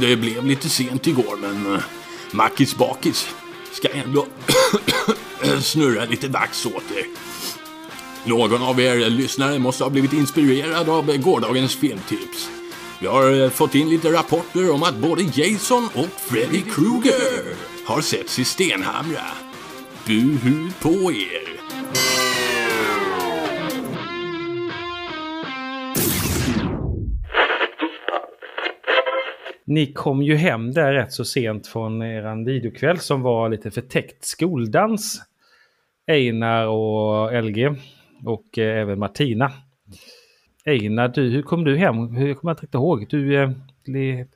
det blev lite sent igår men uh, Mackis bakis ska ändå snurra lite dags åt er. Någon av er lyssnare måste ha blivit inspirerad av gårdagens filmtips. Vi har eh, fått in lite rapporter om att både Jason och Freddy Krueger har setts i Stenhamra. Buhu på er! Ni kom ju hem där rätt så sent från eran videokväll som var lite förtäckt skoldans. Einar och LG och eh, även Martina. Einar, du, hur kom du hem? Hur kommer jag inte ihåg? Du eh,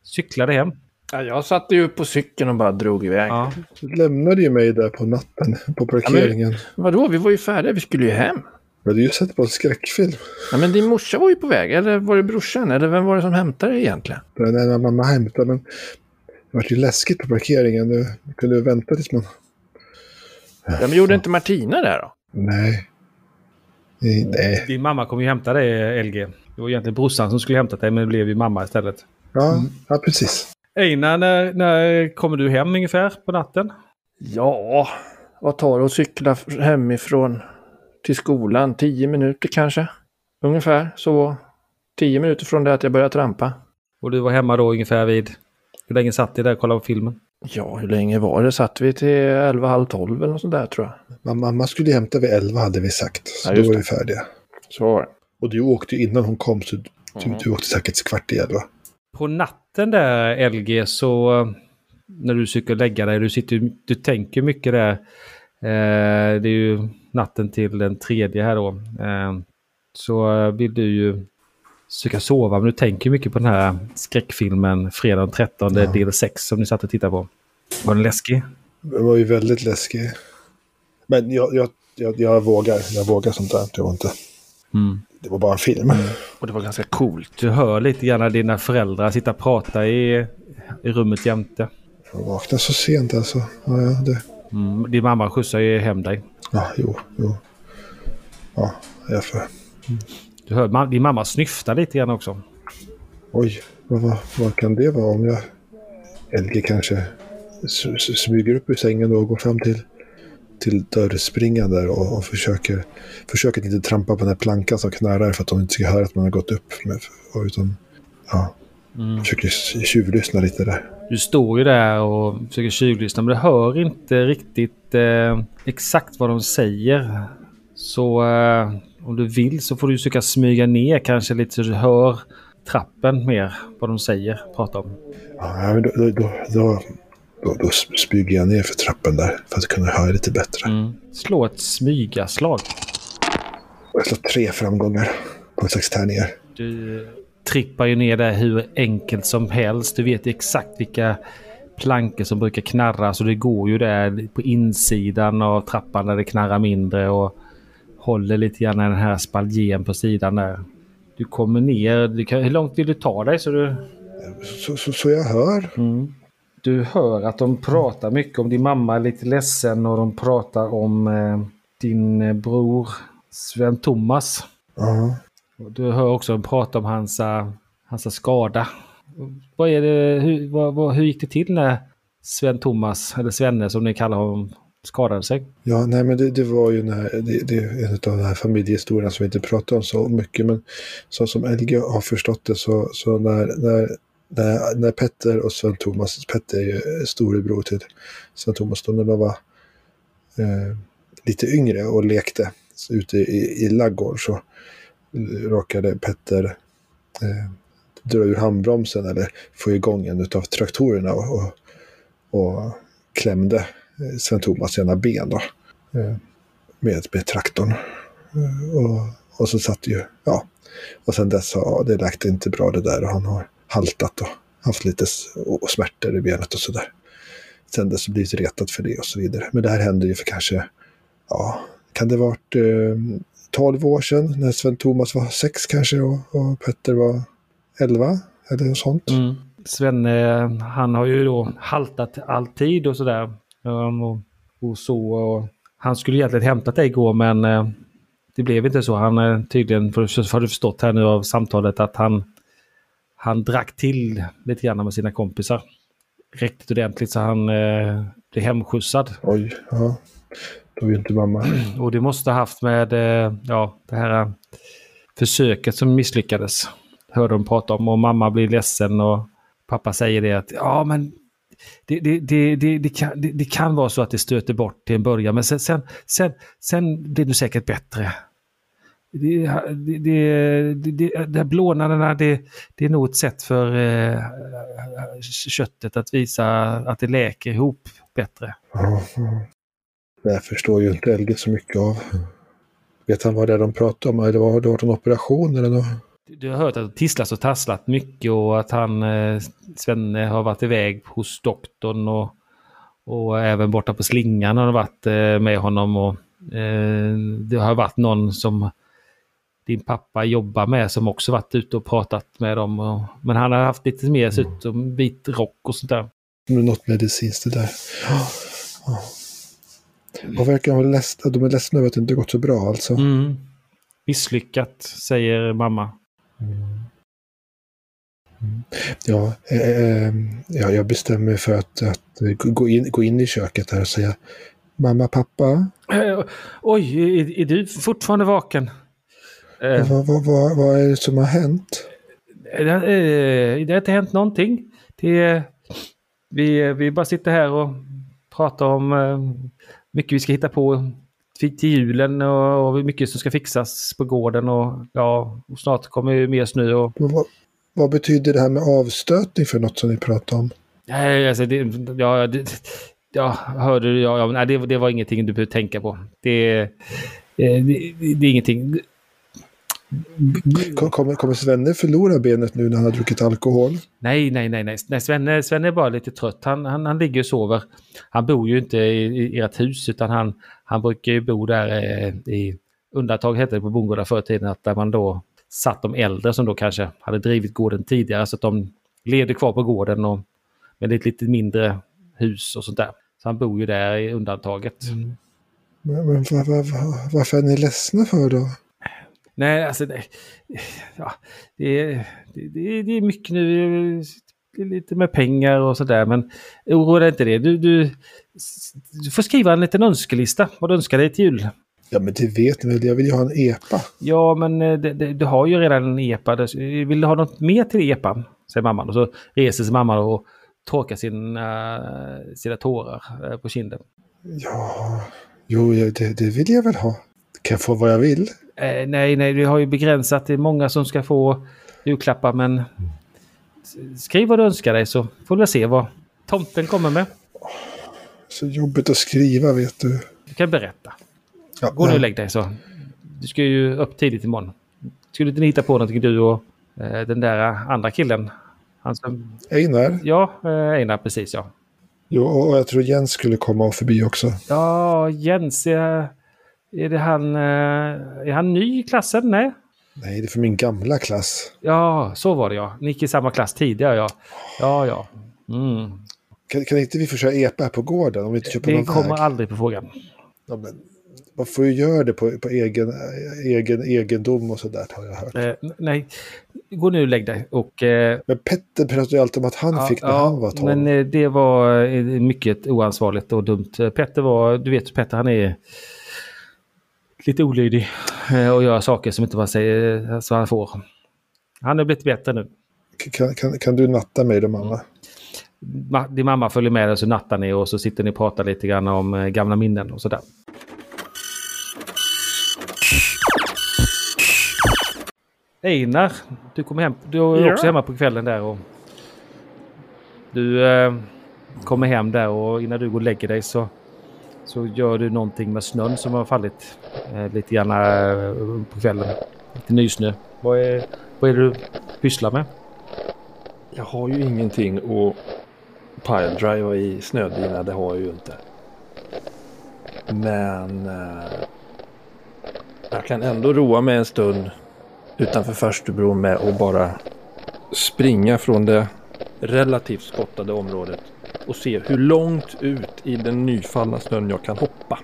cyklade hem. Ja, jag satte ju på cykeln och bara drog iväg. Ja. Du lämnade ju mig där på natten på parkeringen. Ja, men, vadå? Vi var ju färdiga. Vi skulle ju hem. Men du har ju sett på en skräckfilm. Ja, men din morsa var ju på väg. Eller var det brorsan? Eller vem var det som hämtade dig egentligen? Nej, nej, mamma hämtade. Men det var ju läskigt på parkeringen. Du kunde ju vänta tills man... Ja, men gjorde inte Martina det då? Nej. Nej. Din mamma kom ju hämta dig, LG. Det var egentligen brorsan som skulle hämta dig, men det blev ju mamma istället. Ja, mm. ja precis. Einar, när, när kommer du hem ungefär på natten? Ja, vad tar det att cykla hemifrån till skolan? Tio minuter kanske? Ungefär så. Tio minuter från det att jag började trampa. Och du var hemma då ungefär vid... Hur länge satt ni där och kollade på filmen? Ja, hur länge var det? Satt vi till elva, halv tolv eller något sånt där tror jag. Mamma skulle hämta vid elva hade vi sagt. Så ja, då var vi färdiga. Så var det. Och du åkte innan hon kom så du, mm. du åkte säkert kvart i elva. På natten där LG så när du försöker lägga dig, du, sitter, du tänker mycket där. Eh, det är ju natten till den tredje här då. Eh, så vill du ju försöka sova, men du tänker mycket på den här skräckfilmen Fredag den 13 ja. del 6 som ni satt och tittade på. Var den läskig? Den var ju väldigt läskig. Men jag, jag, jag, jag vågar, jag vågar sånt där. Det var inte... Mm. Det var bara en film. Mm. Och det var ganska coolt. Du hör lite grann dina föräldrar sitta och prata i, i rummet jämte. Jag vaknade så sent alltså. Ja, ja, det. Mm, din mamma skjutsar ju hem dig. Ja, jo, jo. Ja, jag får... Mm. Du hör din mamma snyfta lite grann också. Oj, vad, vad, kan det vara om jag... Elge kanske smyger upp ur sängen och går fram till, till dörrspringan där och, och försöker, försöker inte trampa på den här plankan som knarrar för att de inte ska höra att man har gått upp. Med, utan, ja, mm. försöker tjuvlyssna lite där. Du står ju där och försöker tjuvlyssna men du hör inte riktigt eh, exakt vad de säger. Så eh, om du vill så får du försöka smyga ner kanske lite så du hör trappen mer vad de säger, pratar om. Ja, men då, då, då, då, då, då smyger jag ner för trappen där för att kunna höra lite bättre. Mm. Slå ett smygaslag. Jag slår tre framgångar på sex tärningar. Du trippar ju ner där hur enkelt som helst. Du vet exakt vilka plankor som brukar knarra så det går ju där på insidan av trappan där det knarrar mindre och håller lite grann den här spaljen på sidan där. Du kommer ner. Du kan, hur långt vill du ta dig? Så, du... så, så, så jag hör. Mm. Du hör att de pratar mycket om din mamma är lite ledsen och de pratar om eh, din eh, bror Sven Thomas. Uh -huh. Du hör också en prata om hans, eh, hans skada. Vad är det, hur, vad, vad, hur gick det till när Sven Thomas, eller Svenne som ni kallar honom, skadade sig. Ja, nej men det, det var ju när, det, det, är en av de här familjehistorierna som vi inte pratar om så mycket. Men så som LG har förstått det så, så när, när, när, när Petter och Sven Thomas, Petter är ju storebror till Sven Thomas, då när de var eh, lite yngre och lekte ute i, i laggård så råkade Petter eh, dra ur handbromsen eller få igång en av traktorerna och, och, och klämde eh, Sven-Thomas ena ben då. Eh, med, med traktorn. Eh, och, och så satt ju, ja. Och sen dess har det läkt inte bra det där och han har haltat och haft lite och smärtor i benet och sådär. Sen dess har blivit retad för det och så vidare. Men det här hände ju för kanske, ja, kan det varit eh, 12 år sedan när Sven-Thomas var sex kanske och, och Petter var 11 eller något sånt. Mm. Sven, han har ju då haltat alltid och sådär. Um, och, och, så. Och han skulle egentligen hämtat dig igår men uh, det blev inte så. Han är tydligen, för, har du förstått här nu av samtalet, att han, han drack till lite grann med sina kompisar. Riktigt ordentligt så han eh, blev hemskjutsad. Oj, ja. Då är ju inte mamma. Och det måste ha haft med eh, ja, det här eh, försöket som misslyckades. Hörde de prata om och mamma blir ledsen och pappa säger det att ja men det, det, det, det, det, kan, det, det kan vara så att det stöter bort till en början men sen, sen, sen, sen blir du säkert bättre. Det, det, det, det, det blånaderna, det, det är nog ett sätt för eh, köttet att visa att det läker ihop bättre. Det här förstår ju inte Elge så mycket av. Vet han vad det är de pratar om? Eller var det varit en operation eller något? Du har hört att det tisslas och tasslat mycket och att han, eh, Svenne, har varit iväg hos doktorn och, och även borta på slingan har det varit eh, med honom. Och, eh, det har varit någon som din pappa jobbar med som också varit ute och pratat med dem. Och, men han har haft lite mer dessutom vit rock och sånt där. Något medicinskt det där. Ja. Och verkar vara ledsna. De är ledsna över att det inte gått så bra alltså. Mm. Misslyckat, säger mamma. Ja, eh, eh, ja, jag bestämmer mig för att, att gå, in, gå in i köket här och säga Mamma, pappa? Eh, oj, är, är, du fortfarande vaken? Eh, vad, vad, vad, vad är det som har hänt? Det, eh, det har inte hänt någonting. Det, vi, vi bara sitter här och pratar om eh, mycket vi ska hitta på till julen och, mycket som ska fixas på gården och ja, och snart kommer ju mer snö. Och... Vad, vad betyder det här med avstötning för något som ni pratar om? Nej, alltså det, ja, det, ja, hörde du? Ja, ja, nej, det, det var ingenting du behöver tänka på. Det, det, det, det är ingenting. Kommer, kommer Svenne förlora benet nu när han har druckit alkohol? Nej, nej, nej, nej. Svenne, Svenne är bara lite trött. Han, han, han ligger och sover. Han bor ju inte i, i ert hus utan han, han brukar ju bo där eh, i undantag hette det på bondgårdar förr i tiden att där man då satt de äldre som då kanske hade drivit gården tidigare så att de levde kvar på gården och med ett lite mindre hus och sånt där. Så han bor ju där i undantaget. Mm. Men, men var, var, varför är ni ledsna för då? Nej, alltså det, ja, det, det, det är mycket nu. Lite med pengar och sådär men oroa dig inte det. Du, du, du får skriva en liten önskelista vad du önskar dig till jul. Ja men det vet ni väl, jag vill ju ha en EPA. Ja men det, det, du har ju redan en EPA. Vill du ha något mer till EPA? Säger mamman och så reser sig mamman och torkar sin, uh, sina tårar uh, på kinden. Ja, jo det, det vill jag väl ha. Kan jag få vad jag vill? Eh, nej, nej, vi har ju begränsat. Det är många som ska få julklappar men skriv vad du önskar dig så får vi se vad tomten kommer med. Så jobbigt att skriva vet du. Du kan berätta. Ja, Gå nu och lägg dig så. Du ska ju upp tidigt imorgon. Skulle inte ni hitta på någonting du och eh, den där andra killen? Han som... Einar? Ja, eh, Einar precis ja. Jo, och jag tror Jens skulle komma förbi också. Ja, Jens. är... Är det han... Eh, är han ny i klassen? Nej? Nej, det är för min gamla klass. Ja, så var det ja. Ni gick i samma klass tidigare ja. Ja, ja. Mm. Kan, kan inte vi köra EPA här på gården om vi inte köper det någon kommer väg? aldrig på frågan. Ja, men man får ju göra det på, på egen, egen egendom och sådär har jag hört. Eh, nej, gå nu och lägg dig. Och, eh, men Petter pratade ju alltid om att han ja, fick när ja, han var 12. Men eh, det var eh, mycket oansvarigt och dumt. Petter var, du vet Petter han är lite olydig eh, och gör saker som inte man säger eh, så han får. Han har blivit bättre nu. Kan, kan, kan du natta mig då mamma? Ma- Din mamma följer med och så nattar ni och så sitter ni och pratar lite grann om eh, gamla minnen och sådär. Einar, du kommer hem. Du är Ja. också hemma på kvällen där och du eh, kommer hem där och innan du går och lägger dig så, så gör du någonting med snön som har fallit eh, lite grann eh, på kvällen. Lite nysnö. Vad är, vad är det du pysslar med? Jag har ju ingenting att piledriva i snödrivna, det har jag ju inte. Men eh, jag kan ändå roa mig en stund utanför förstubron med att bara springa från det relativt skottade området och se hur långt ut i den nyfallna snön jag kan hoppa.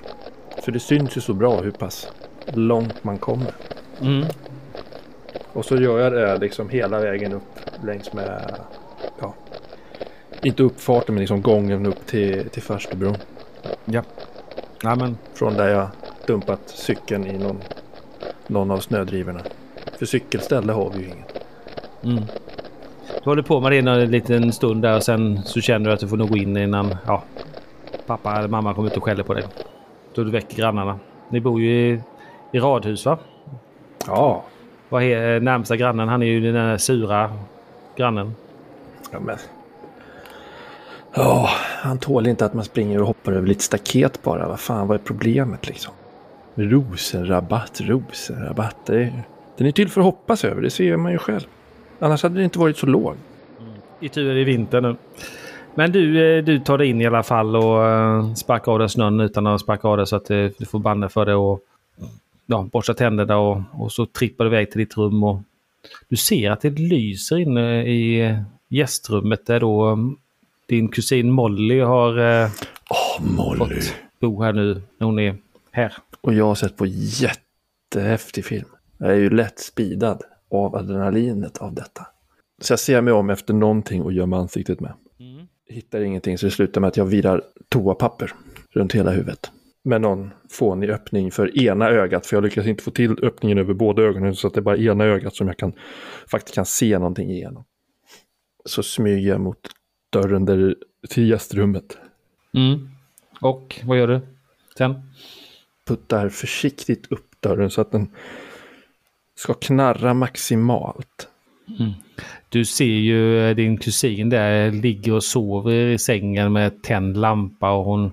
För det syns ju så bra hur pass långt man kommer. Mm. Och så gör jag det liksom hela vägen upp längs med, ja, inte uppfarten men liksom gången upp till, till Farstubron. Ja. Ja, men Från där jag dumpat cykeln i någon, någon av snödrivorna. För cykelställe har vi ju inget. Mm. Du håller på med det en liten stund där och sen så känner du att du får nog gå in innan ja, pappa eller mamma kommer ut och skäller på dig. Då du väcker grannarna. Ni bor ju i, i radhus va? Ja, Vad är närmsta grannen? Han är ju den där sura grannen. ja men. Ja, han tål inte att man springer och hoppar över lite staket bara. Vad fan, vad är problemet liksom? Rosenrabatt, rosenrabatt. Det är, den är till för att hoppas över, det ser man ju själv. Annars hade det inte varit så låg. I tur är det vinter nu. Men du, eh, du tar dig in i alla fall och eh, sparkar av dig snön utan att sparka av dig så att eh, du får banda för det och ja, borsta tänderna och, och så trippar du iväg till ditt rum och du ser att det lyser inne i gästrummet där då mm, din kusin Molly har Åh, Molly. fått bo här nu när hon är här. Och jag har sett på jättehäftig film. Jag är ju lätt spidad av adrenalinet av detta. Så jag ser mig om efter någonting och gör med ansiktet med. Hittar ingenting så det slutar med att jag virar toapapper runt hela huvudet. Med någon fånig öppning för ena ögat, för jag lyckas inte få till öppningen över båda ögonen så att det är bara ena ögat som jag kan, faktiskt kan se någonting igenom. Så smyger jag mot dörren där, till gästrummet. Mm. Och vad gör du sen? puttar försiktigt upp dörren så att den ska knarra maximalt. Mm. Du ser ju eh, din kusin där ligger och sover i sängen med tänd lampa och hon,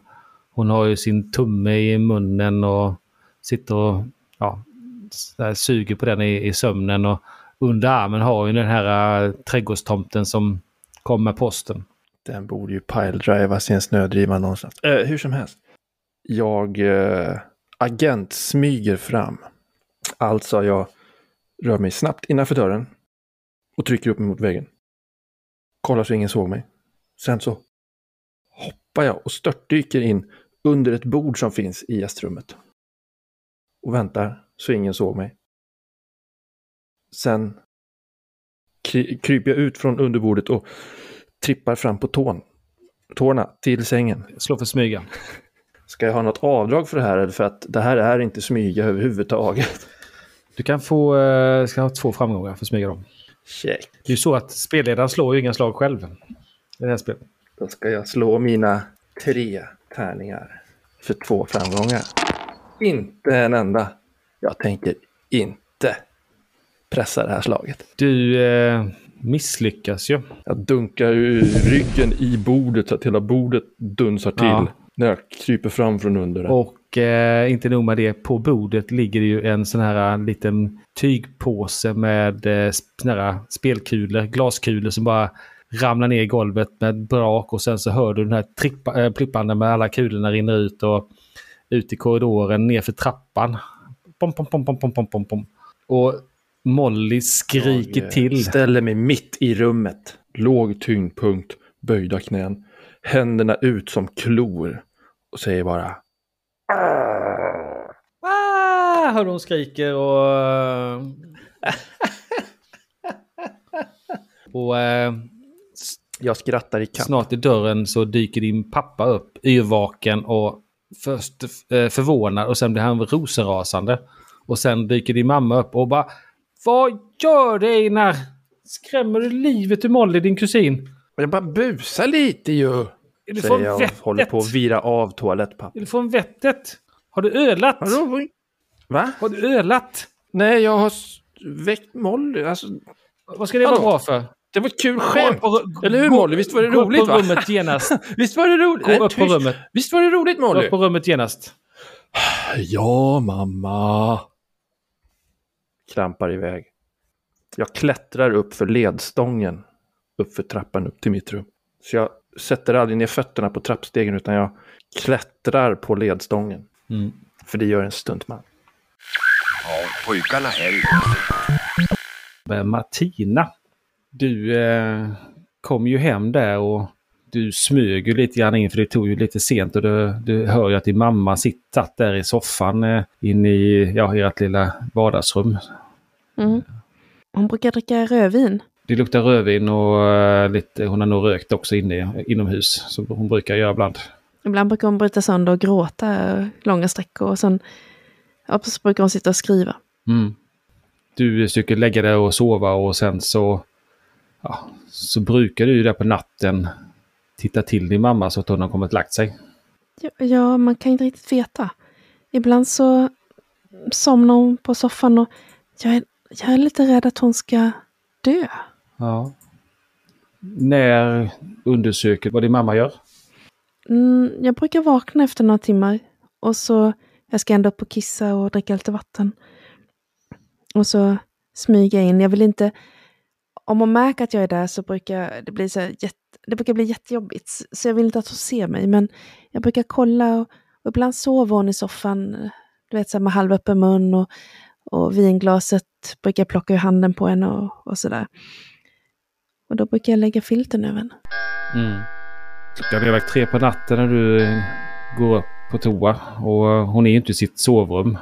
hon har ju sin tumme i munnen och sitter och ja, eh, suger på den i, i sömnen och under armen har ju den här äh, trädgårdstomten som kom med posten. Den borde ju piledrivas i en snödriva någonstans. Äh, hur som helst. Jag äh, agent smyger fram. Alltså jag rör mig snabbt innanför dörren och trycker upp mig mot väggen. Kollar så ingen såg mig. Sen så hoppar jag och störtdyker in under ett bord som finns i gästrummet. Och väntar så ingen såg mig. Sen kry- kryper jag ut från underbordet och trippar fram på tån. Tårna till sängen. Slå för smyga. Ska jag ha något avdrag för det här för att det här är inte smyga överhuvudtaget? Du kan få äh, ska ha två framgångar för smyga dem. Check. Det är ju så att spelledaren slår ju inga slag själv. I det här spelet. Då ska jag slå mina tre tärningar för två framgångar. Inte en enda. Jag tänker inte pressa det här slaget. Du eh, misslyckas ju. Jag dunkar ur ryggen i bordet så att hela bordet dunsar till. Ja. När jag kryper fram från under det. Och eh, inte nog med det, på bordet ligger det ju en sån här eh, liten tygpåse med eh, såna här spelkulor, glaskulor som bara ramlar ner i golvet med brak och sen så hör du den här trippa, äh, plippande med alla kulorna rinner ut och ut i korridoren ner för trappan. Pom, pom, pom, pom, pom, pom, pom, pom. Och Molly skriker Jag, eh, till. Ställer mig mitt i rummet. Låg tyngdpunkt, böjda knän. Händerna ut som klor. Och säger bara Ah, hör hon skriker och... och eh, Jag skrattar i kapp. snart i dörren så dyker din pappa upp yrvaken och först eh, förvånad och sen blir han rosenrasande. Och sen dyker din mamma upp och bara Vad gör du Einar? Skrämmer du livet ur Molly, din kusin? Jag bara busar lite ju. Är du Säger jag vettet? håller på att vira av toalettpapper. Är du från vettet? Har du ölat? Vadå? Va? Har du ölat? Nej, jag har väckt Molly. Alltså, Vad ska det vara bra för? det var ett kul Gå skämt. på Eller hur, gå- Molly? Visst var det gå upp roligt, på va? rummet genast. Visst var det roligt? Gå Nej, upp på rummet. Visst var det roligt, Gå Molly? upp på rummet genast. Ja, mamma. Klampar iväg. Jag klättrar upp för ledstången. Upp för trappan upp till mitt rum. Så jag sätter aldrig ner fötterna på trappstegen utan jag klättrar på ledstången. Mm. För det gör en stuntman. Ja, pojkarna Eh, Martina. Du eh, kom ju hem där och du smög ju lite grann in för det tog ju lite sent och du, du hör ju att din mamma sitter där i soffan eh, inne i ja, ert lilla vardagsrum. Mm. Hon brukar dricka rödvin. Det luktar rödvin och eh, lite, hon har nog rökt också inne, inomhus. Som hon brukar göra ibland. Ibland brukar hon bryta sönder och gråta långa sträckor. Och sen ja, så brukar hon sitta och skriva. Mm. Du försöker lägga dig och sova och sen så, ja, så brukar du ju där på natten titta till din mamma så att hon har kommit och lagt sig. Ja, ja, man kan inte riktigt veta. Ibland så somnar hon på soffan och jag är, jag är lite rädd att hon ska dö. Ja. När undersöker vad din mamma gör? Mm, jag brukar vakna efter några timmar och så jag ska ändå upp och kissa och dricka lite vatten. Och så smyga in. Jag vill inte... Om hon märker att jag är där så brukar det bli så här jätte, det brukar bli jättejobbigt. Så jag vill inte att hon ser mig. Men jag brukar kolla och, och ibland sover hon i soffan. Du vet så här med halvöppen mun och, och vinglaset brukar jag plocka ur handen på henne och, och sådär. Och då brukar jag lägga filten över henne. Mm. Klockan är väl tre på natten när du eh, går på toa och hon är ju inte i sitt sovrum.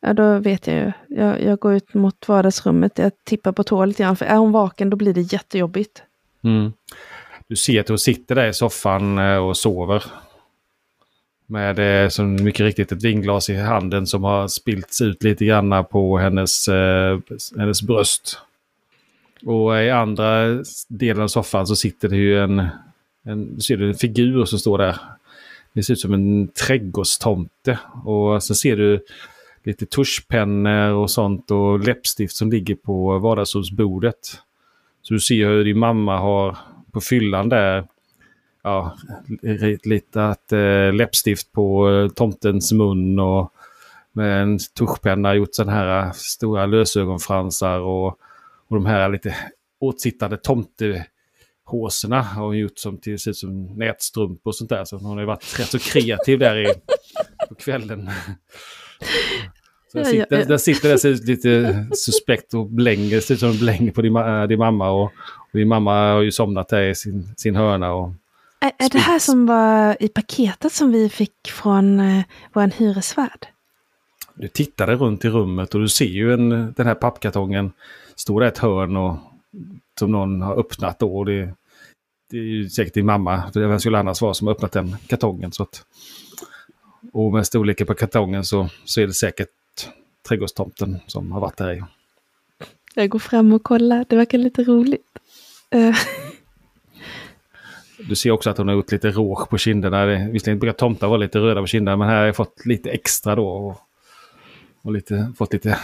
Ja, då vet jag ju. Jag, jag går ut mot vardagsrummet. Jag tippar på tå lite grann. För är hon vaken då blir det jättejobbigt. Mm. Du ser att hon sitter där i soffan eh, och sover. Med eh, som mycket riktigt ett vinglas i handen som har spillts ut lite grann på hennes, eh, hennes bröst. Och i andra delen av soffan så sitter det ju en, en, ser du en figur som står där. Det ser ut som en trädgårdstomte. Och så ser du lite tuschpennor och sånt och läppstift som ligger på vardagsrumsbordet. Så du ser hur din mamma har på fyllan där ja, ritat eh, läppstift på eh, tomtens mun och med en tuschpenna gjort sådana här eh, stora lösögonfransar och, och de här lite åtsittande tomtehåsorna har hon gjort som till sig som nätstrumpor och sånt där. Så hon har varit rätt så kreativ där i, på kvällen. Så där, sitter, där sitter det ser ut lite suspekt och blänger, ser ut som blänger på din, äh, din mamma. Och, och, din mamma har ju somnat där i sin, sin hörna. Och är, är det här som var i paketet som vi fick från eh, vår hyresvärd? Du tittade runt i rummet och du ser ju en, den här pappkartongen står där i ett hörn och som någon har öppnat då. Och det, det är ju säkert din mamma, för vem skulle annars vara som har öppnat den kartongen. Så att, och med storleken på kartongen så, så är det säkert trädgårdstomten som har varit där i. Jag går fram och kollar, det verkar lite roligt. Uh. Du ser också att hon har gjort lite rouge på kinderna. Visserligen brukar tomtar vara lite röda på kinderna men här har jag fått lite extra då. Och, och lite, fått lite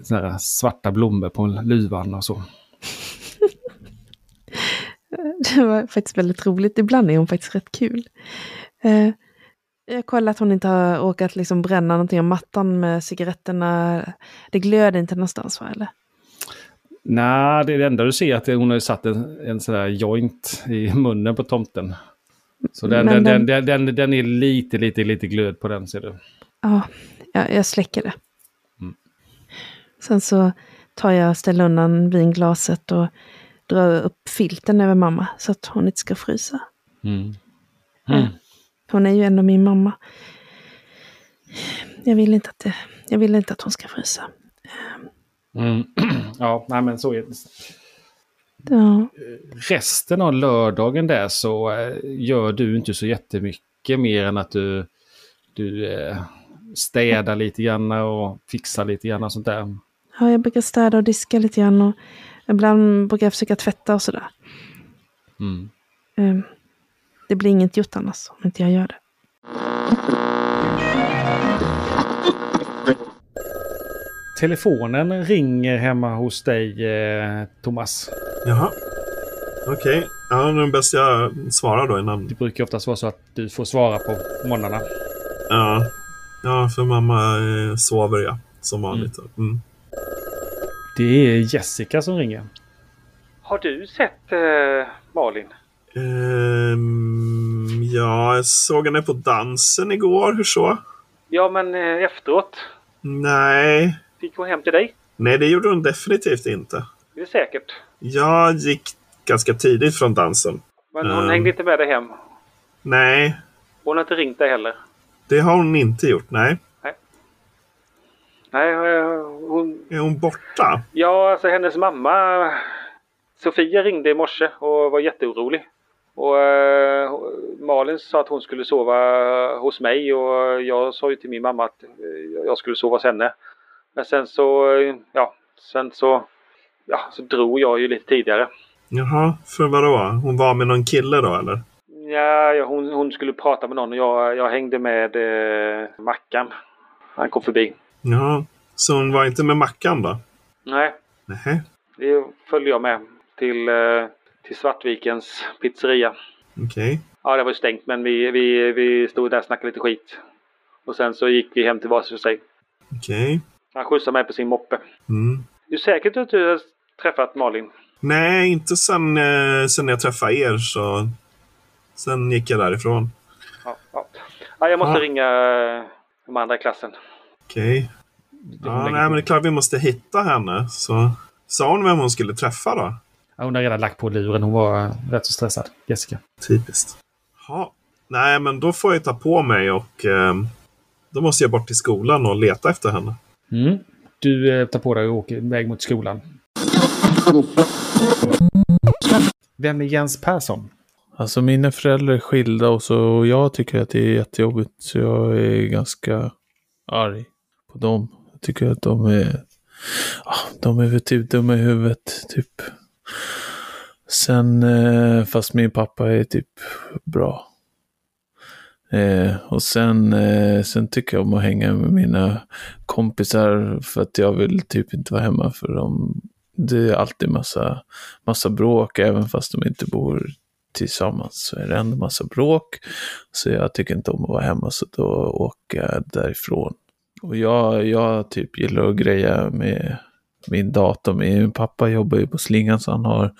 såna svarta blommor på luvan och så. det var faktiskt väldigt roligt. Ibland är hon faktiskt rätt kul. Uh, jag kollar att hon inte har råkat liksom bränna någonting av mattan med cigaretterna. Det glöder inte någonstans va? Eller? Nej, det, är det enda du ser att hon har satt en, en sån där joint i munnen på tomten. Så den, den, den, den, den, den är lite, lite, lite glöd på den ser du. Ja, jag, jag släcker det. Sen så tar jag, ställer undan vinglaset och drar upp filten över mamma så att hon inte ska frysa. Mm. Mm. Hon är ju ändå min mamma. Jag vill inte att, det, jag vill inte att hon ska frysa. Mm. Ja, nej men så är det. Ja. Resten av lördagen där så eh, gör du inte så jättemycket mer än att du, du eh, städar lite grann och fixar lite grann och sånt där. Ja, jag brukar städa och diska lite grann och ibland brukar jag försöka tvätta och sådär. Mm. Um, det blir inget gjort annars om inte jag gör det. Telefonen ringer hemma hos dig, eh, Thomas. Jaha. Okej. Okay. Ja, det är bäst jag svarar då innan. Det brukar oftast vara så att du får svara på morgnarna. Ja. Ja, för mamma eh, sover ja. Som vanligt. Mm. Mm. Det är Jessica som ringer. Har du sett eh, Malin? Um, ja, jag såg henne på dansen igår. Hur så? Ja, men eh, efteråt? Nej. Fick hon hem till dig? Nej, det gjorde hon definitivt inte. Det är säkert. Jag gick ganska tidigt från dansen. Men hon um, hängde inte med dig hem? Nej. Hon har inte ringt dig heller? Det har hon inte gjort, nej. Nej. Nej, hon... Är hon borta? Ja, alltså hennes mamma Sofia ringde i morse och var jätteorolig. Och eh, Malin sa att hon skulle sova hos mig och jag sa ju till min mamma att eh, jag skulle sova hos henne. Men sen så, eh, ja, sen så, ja, så drog jag ju lite tidigare. Jaha, för vad då? Hon var med någon kille då eller? Ja, ja, hon, hon skulle prata med någon och jag, jag hängde med eh, Mackan. Han kom förbi. Jaha, så hon var inte med Mackan då? Nej, Nej. det följde jag med till, eh, till Svartvikens pizzeria. Okej. Ja, det var ju stängt men vi, vi, vi stod där och snackade lite skit. Och sen så gick vi hem till var för sig. Okej. Han skjutsade mig på sin moppe. Mm. Är du säker på att du har träffat Malin? Nej, inte sen, eh, sen jag träffade er så... Sen gick jag därifrån. Ja, ja. ja jag måste Ja. ringa eh, de andra i klassen. Okej. Ja, nej, men det är klart vi måste hitta henne. Så sa hon vem hon skulle träffa då? Ja, hon har redan lagt på luren. Hon var rätt så stressad. Jessica. Typiskt. Ja. Nej, men då får jag ta på mig och eh, då måste jag bort till skolan och leta efter henne. Mm. Du eh, tar på dig och åker iväg mot skolan. Vem är Jens Persson? Alltså mina föräldrar är skilda och så och jag tycker att det är jättejobbigt. Så jag är ganska arg på dem. Jag tycker att de är, ah, de är väl typ dumma i huvudet. Typ. Sen, eh, fast min pappa är typ bra. Eh, och sen, eh, sen tycker jag om att hänga med mina kompisar för att jag vill typ inte vara hemma för dem. Det är alltid massa, massa bråk även fast de inte bor tillsammans så är det ändå massa bråk. Så jag tycker inte om att vara hemma så då åker jag därifrån. Och jag, jag typ gillar att greja med min dator. Min pappa jobbar ju på slingan så han har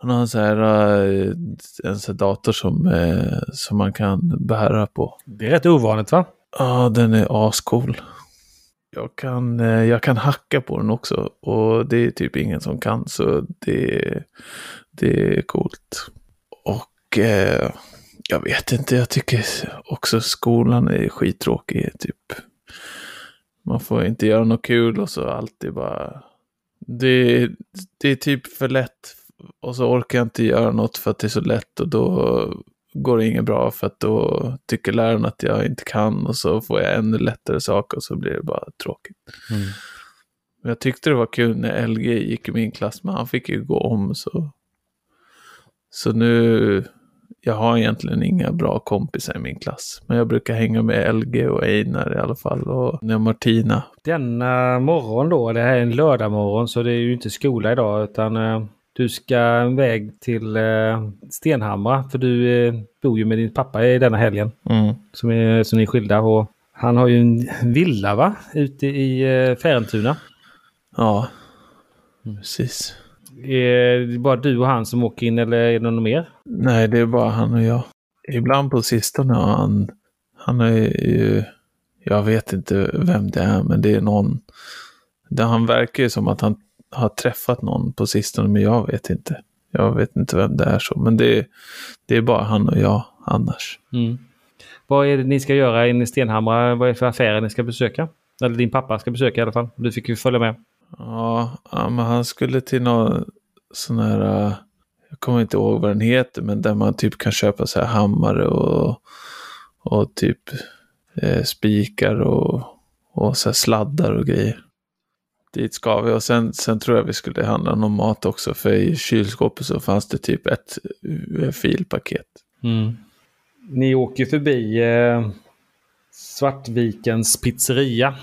han har en sån här, eh, en sån här dator som, eh, som man kan bära på. Det är rätt ovanligt va? Ja, den är ascool. Jag kan, eh, jag kan hacka på den också och det är typ ingen som kan så det, det är coolt. Och eh, jag vet inte, jag tycker också skolan är skittråkig. Typ. Man får inte göra något kul och så alltid bara... Det, det är typ för lätt och så orkar jag inte göra något för att det är så lätt och då går det inget bra för att då tycker läraren att jag inte kan och så får jag ännu lättare saker och så blir det bara tråkigt. Mm. Men jag tyckte det var kul när LG gick i min klass, men han fick ju gå om så. Så nu, jag har egentligen inga bra kompisar i min klass. Men jag brukar hänga med LG och Einar i alla fall och Martina. Denna morgon då, det här är en lördagmorgon så det är ju inte skola idag utan eh, du ska iväg till eh, Stenhamra för du eh, bor ju med din pappa i denna helgen. Mm. Som är, som är skilda och han har ju en villa va? Ute i eh, Färentuna. Ja, precis. Är det bara du och han som åker in eller är det någon mer? Nej, det är bara han och jag. Ibland på sistone har han, han är ju, jag vet inte vem det är, men det är någon, det, han verkar ju som att han har träffat någon på sistone, men jag vet inte. Jag vet inte vem det är så, men det, det är bara han och jag annars. Mm. Vad är det ni ska göra i Stenhamra? Vad är det för affärer ni ska besöka? Eller din pappa ska besöka i alla fall. Du fick ju följa med. Ja, men han skulle till någon sån här, äh, jag kommer inte ihåg vad den heter, men där man typ kan köpa så här hammare och, och typ eh, spikar och, och så sladdar och grejer. Dit ska vi och sen, sen tror jag vi skulle handla någon mat också, för i kylskåpet så fanns det typ ett eh, filpaket. Ni åker förbi eh, Svartvikens pizzeria.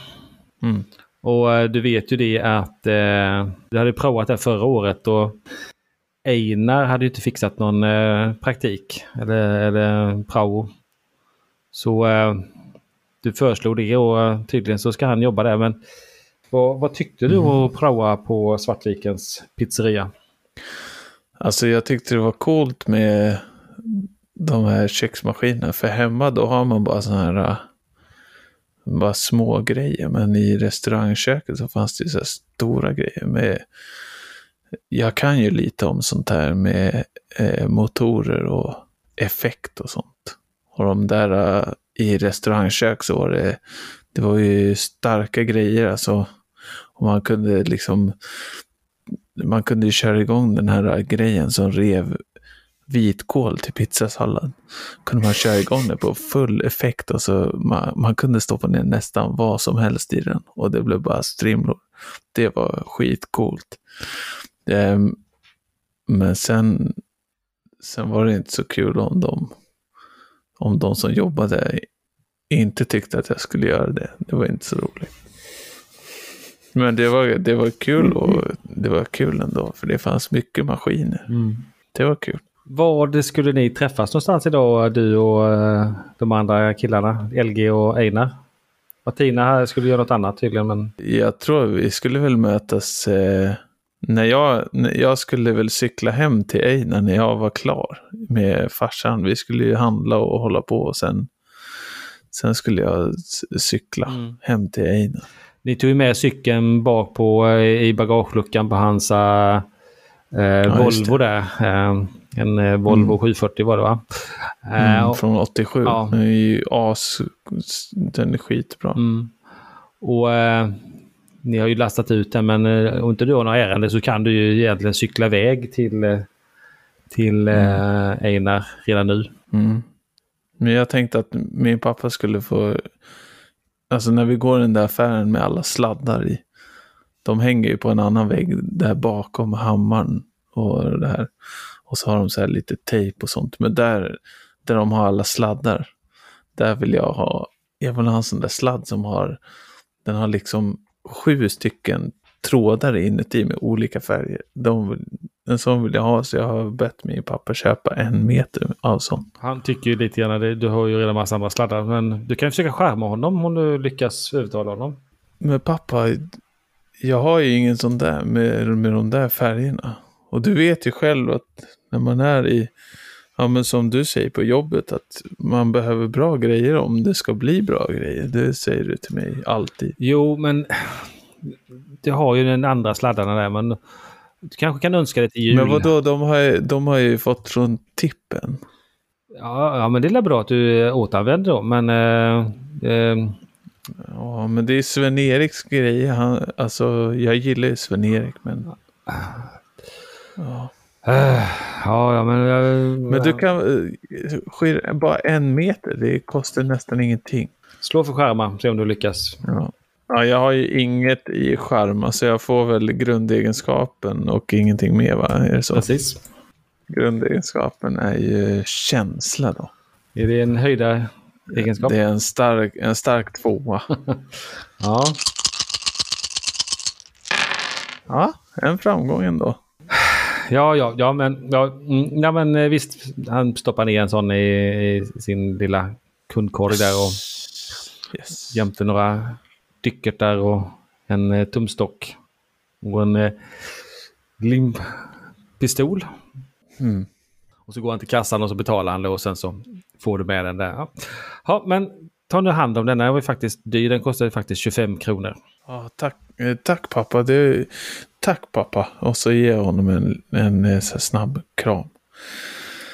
Mm. Och eh, du vet ju det att eh, du hade provat det förra året och Einar hade ju inte fixat någon eh, praktik eller, eller prao. Så eh, du föreslog det och eh, tydligen så ska han jobba där. Men vad, vad tyckte du att praoa på Svartvikens pizzeria? Alltså jag tyckte det var coolt med de här köksmaskinerna. För hemma då har man bara sådana här äh, bara små grejer. Men i restaurangköket så fanns det ju så här stora grejer med jag kan ju lite om sånt här med eh, motorer och effekt och sånt. Och de där uh, i restaurangkök så var det, det var ju starka grejer alltså. Och man kunde liksom man kunde ju köra igång den här grejen som rev vitkål till pizzasallad. Kunde man köra igång det på full effekt och så man, man kunde stoppa ner nästan vad som helst i den och det blev bara strimlor. Det var skitcoolt. Ehm, men sen, sen var det inte så kul om de, om de som jobbade inte tyckte att jag skulle göra det. Det var inte så roligt. Men det var, det var kul och det var kul ändå för det fanns mycket maskiner. Det var kul. Var skulle ni träffas någonstans idag, du och eh, de andra killarna? LG och Einar? Martina här skulle göra något annat tydligen, men Jag tror vi skulle väl mötas eh, när jag, när jag skulle väl cykla hem till Einar när jag var klar med farsan. Vi skulle ju handla och hålla på och sen, sen skulle jag cykla Mm. hem till Einar. ni tog ju med cykeln bak på eh, i bagageluckan på hans eh, just Volvo där. Eh, en eh, Volvo Mm. 740 var det va? Eh, Mm, från 87. ja. Den är ju as... Den är skitbra. Mm. Och eh, ni har ju lastat ut den men eh, om inte du har några ärenden så kan du ju egentligen cykla iväg till, eh, till eh, Einar redan nu. Mm. Men jag tänkte att min pappa skulle få... Alltså när vi går i den där affären med alla sladdar i. De hänger ju på en annan vägg där bakom hammaren och det här. Och så har de så här lite tejp och sånt. Men där, där de har alla sladdar. Där vill jag ha... Jag vill ha en sån där sladd som har... Den har liksom sju stycken trådar inuti med olika färger. De, en sån vill jag ha så jag har bett min pappa köpa en meter av sån. Han tycker ju lite grann det. Du har ju redan massa andra sladdar men du kan ju försöka skärma honom om du lyckas övertala honom. Men pappa, jag har ju ingen sån där med, med de där färgerna. Och du vet ju själv att när man är i, ja men som du säger på jobbet, att man behöver bra grejer om det ska bli bra grejer. Det säger du till mig alltid. Jo men du har ju den andra sladdarna där men du kanske kan önska dig till jul. Men vadå, de har, ju- de har ju fått från tippen. Ja, ja men det är bra att du eh, återanvänder dem men eh, eh, Ja, men det är Sven-Eriks grej. Han, alltså, jag gillar ju Sven-Erik, men... Ja. Eh, ja, ja men... eh, Men du kan... eh, skir- Bara en meter, det kostar nästan ingenting. Slå för skärmar, se om du lyckas. Ja. ja, jag har ju inget i skärm, så jag får väl grundegenskapen och ingenting mer, va? Är det så? Precis. Grundegenskapen är ju känsla då. Är det en höjda egenskap? Det är en stark, en stark tvåa. Ja. Ja, en framgång ändå. Ja, ja, ja, men, ja, mm, ja, men eh, visst. Han stoppar ner en sån i, i sin lilla kundkorg där och Yes. jämte några dyckertar och en eh, tumstock. Och en eh, limpistol. Mm. Och så går han till kassan och så betalar han det och sen så får du med den där. Ja, ja men ta nu hand om den. Den var ju faktiskt dyr. Den kostade faktiskt 25 kronor. Ja, tack, eh, tack pappa. Det, tack pappa. Och så ger jag honom en, en, eh, så här snabb kram.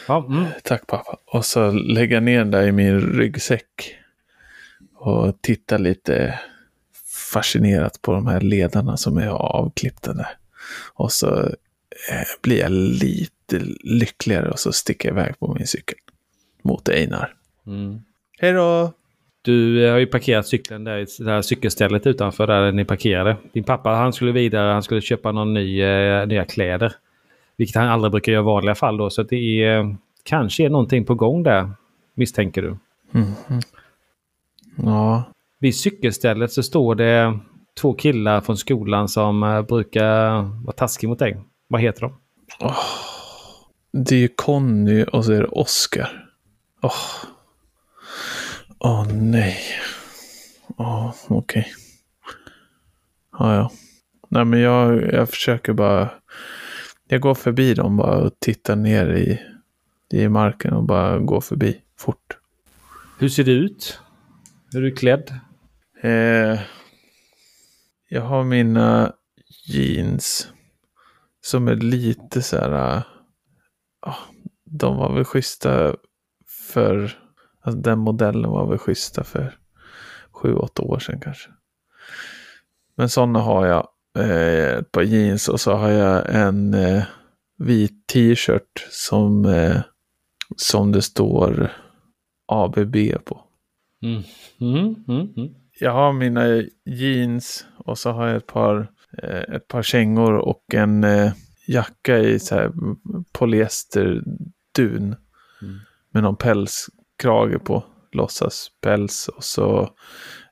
Ja, mm. Tack pappa. Och så lägger jag ner den där i min ryggsäck. Och tittar lite fascinerat på de här ledarna som är avklippta där. Och så eh, blir jag lite lyckligare och så sticker jag iväg på min cykel. Mot Einar. Mm. Hej då! Du eh, har ju parkerat cykeln där i det här cykelstället utanför där ni parkerade. Din pappa han skulle vidare, han skulle köpa någon ny, eh, nya kläder. Vilket han aldrig brukar göra i vanliga fall då. Så det är, eh, kanske är någonting på gång där, misstänker du. Mhm. Ja, Vid cykelstället så står det två killar från skolan som eh, brukar vara taskiga mot dig. Vad heter de? det är ju Conny och så är det Oscar. Åh, Åh nej. Ja, okej. Ja, ja. Nej, men jag, jag försöker bara. Jag går förbi dem bara och tittar ner i, i marken och bara går förbi fort. Hur ser du ut? Hur är du klädd? Eh, jag har mina jeans som är lite så här. ja, de var väl schyssta för, alltså den modellen var väl schyssta för sju, åtta år sedan kanske. Men sådana har jag eh, ett par jeans och så har jag en eh, vit t-shirt som, eh, som det står ABB på. Mm. Mm, mm, mm. Jag har mina jeans och så har jag ett par, eh, ett par kängor och en eh, jacka i så polyesterdun. Mm. Med någon pälskrage på, låtsaspäls. Och så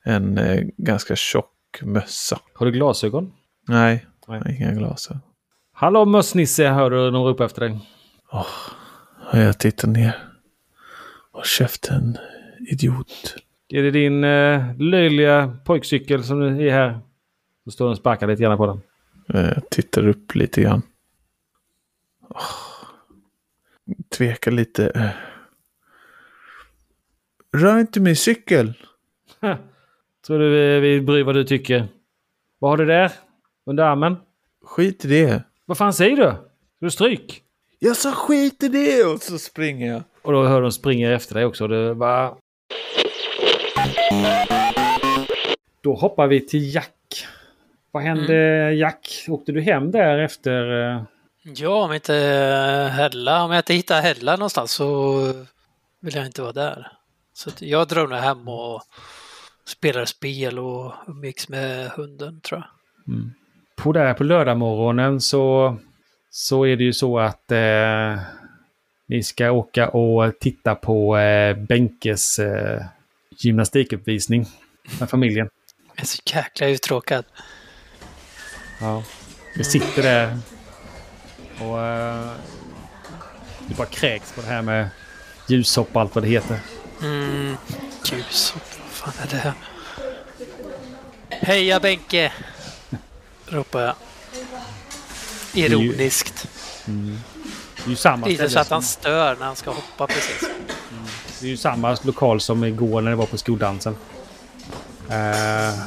en eh, ganska tjock mössa. Har du glasögon? Nej, Nej. inga glasögon. Hallå mössnisse, hör du de ropar efter dig. Har jag tittat ner. Och käften, idiot. Är det din eh, löjliga pojkcykel som är här? Så står den och sparkar lite grann på den. Eh, Jag tittar upp lite grann. Åh, tvekar lite. Eh. Rör inte min cykel. Tror du vi, vi bryr vad du tycker? Vad har du där? Under armen? Skit i det. Vad fan säger du? Ska du stryk? Jag sa skit i det och så springer jag. Och då hör de springa efter dig också. Det bara... Då hoppar vi till Jack. Vad hände Jack? Åkte du hem där efter... eh, Ja, om inte Hella, om jag inte hittar Hella någonstans så vill jag inte vara där. Så jag drar nog hem och spelar spel och umgicks med hunden tror jag. På där på lördagmorgonen så, så är det ju så att eh, ni ska åka och titta på eh, Benkes eh, gymnastikuppvisning med familjen. Jag är så jäkla uttråkad. Ja. Vi sitter där och eh, du bara kräks på det här med ljushopp och allt vad det heter. Mm, ljushopp, vad fan är det här? Heja Benke! Ropar jag. Ironiskt. Det är ju samma Lite ställe så att han stör när han ska hoppa precis. Det är ju samma lokal som igår när det var på skoldansen. Eh,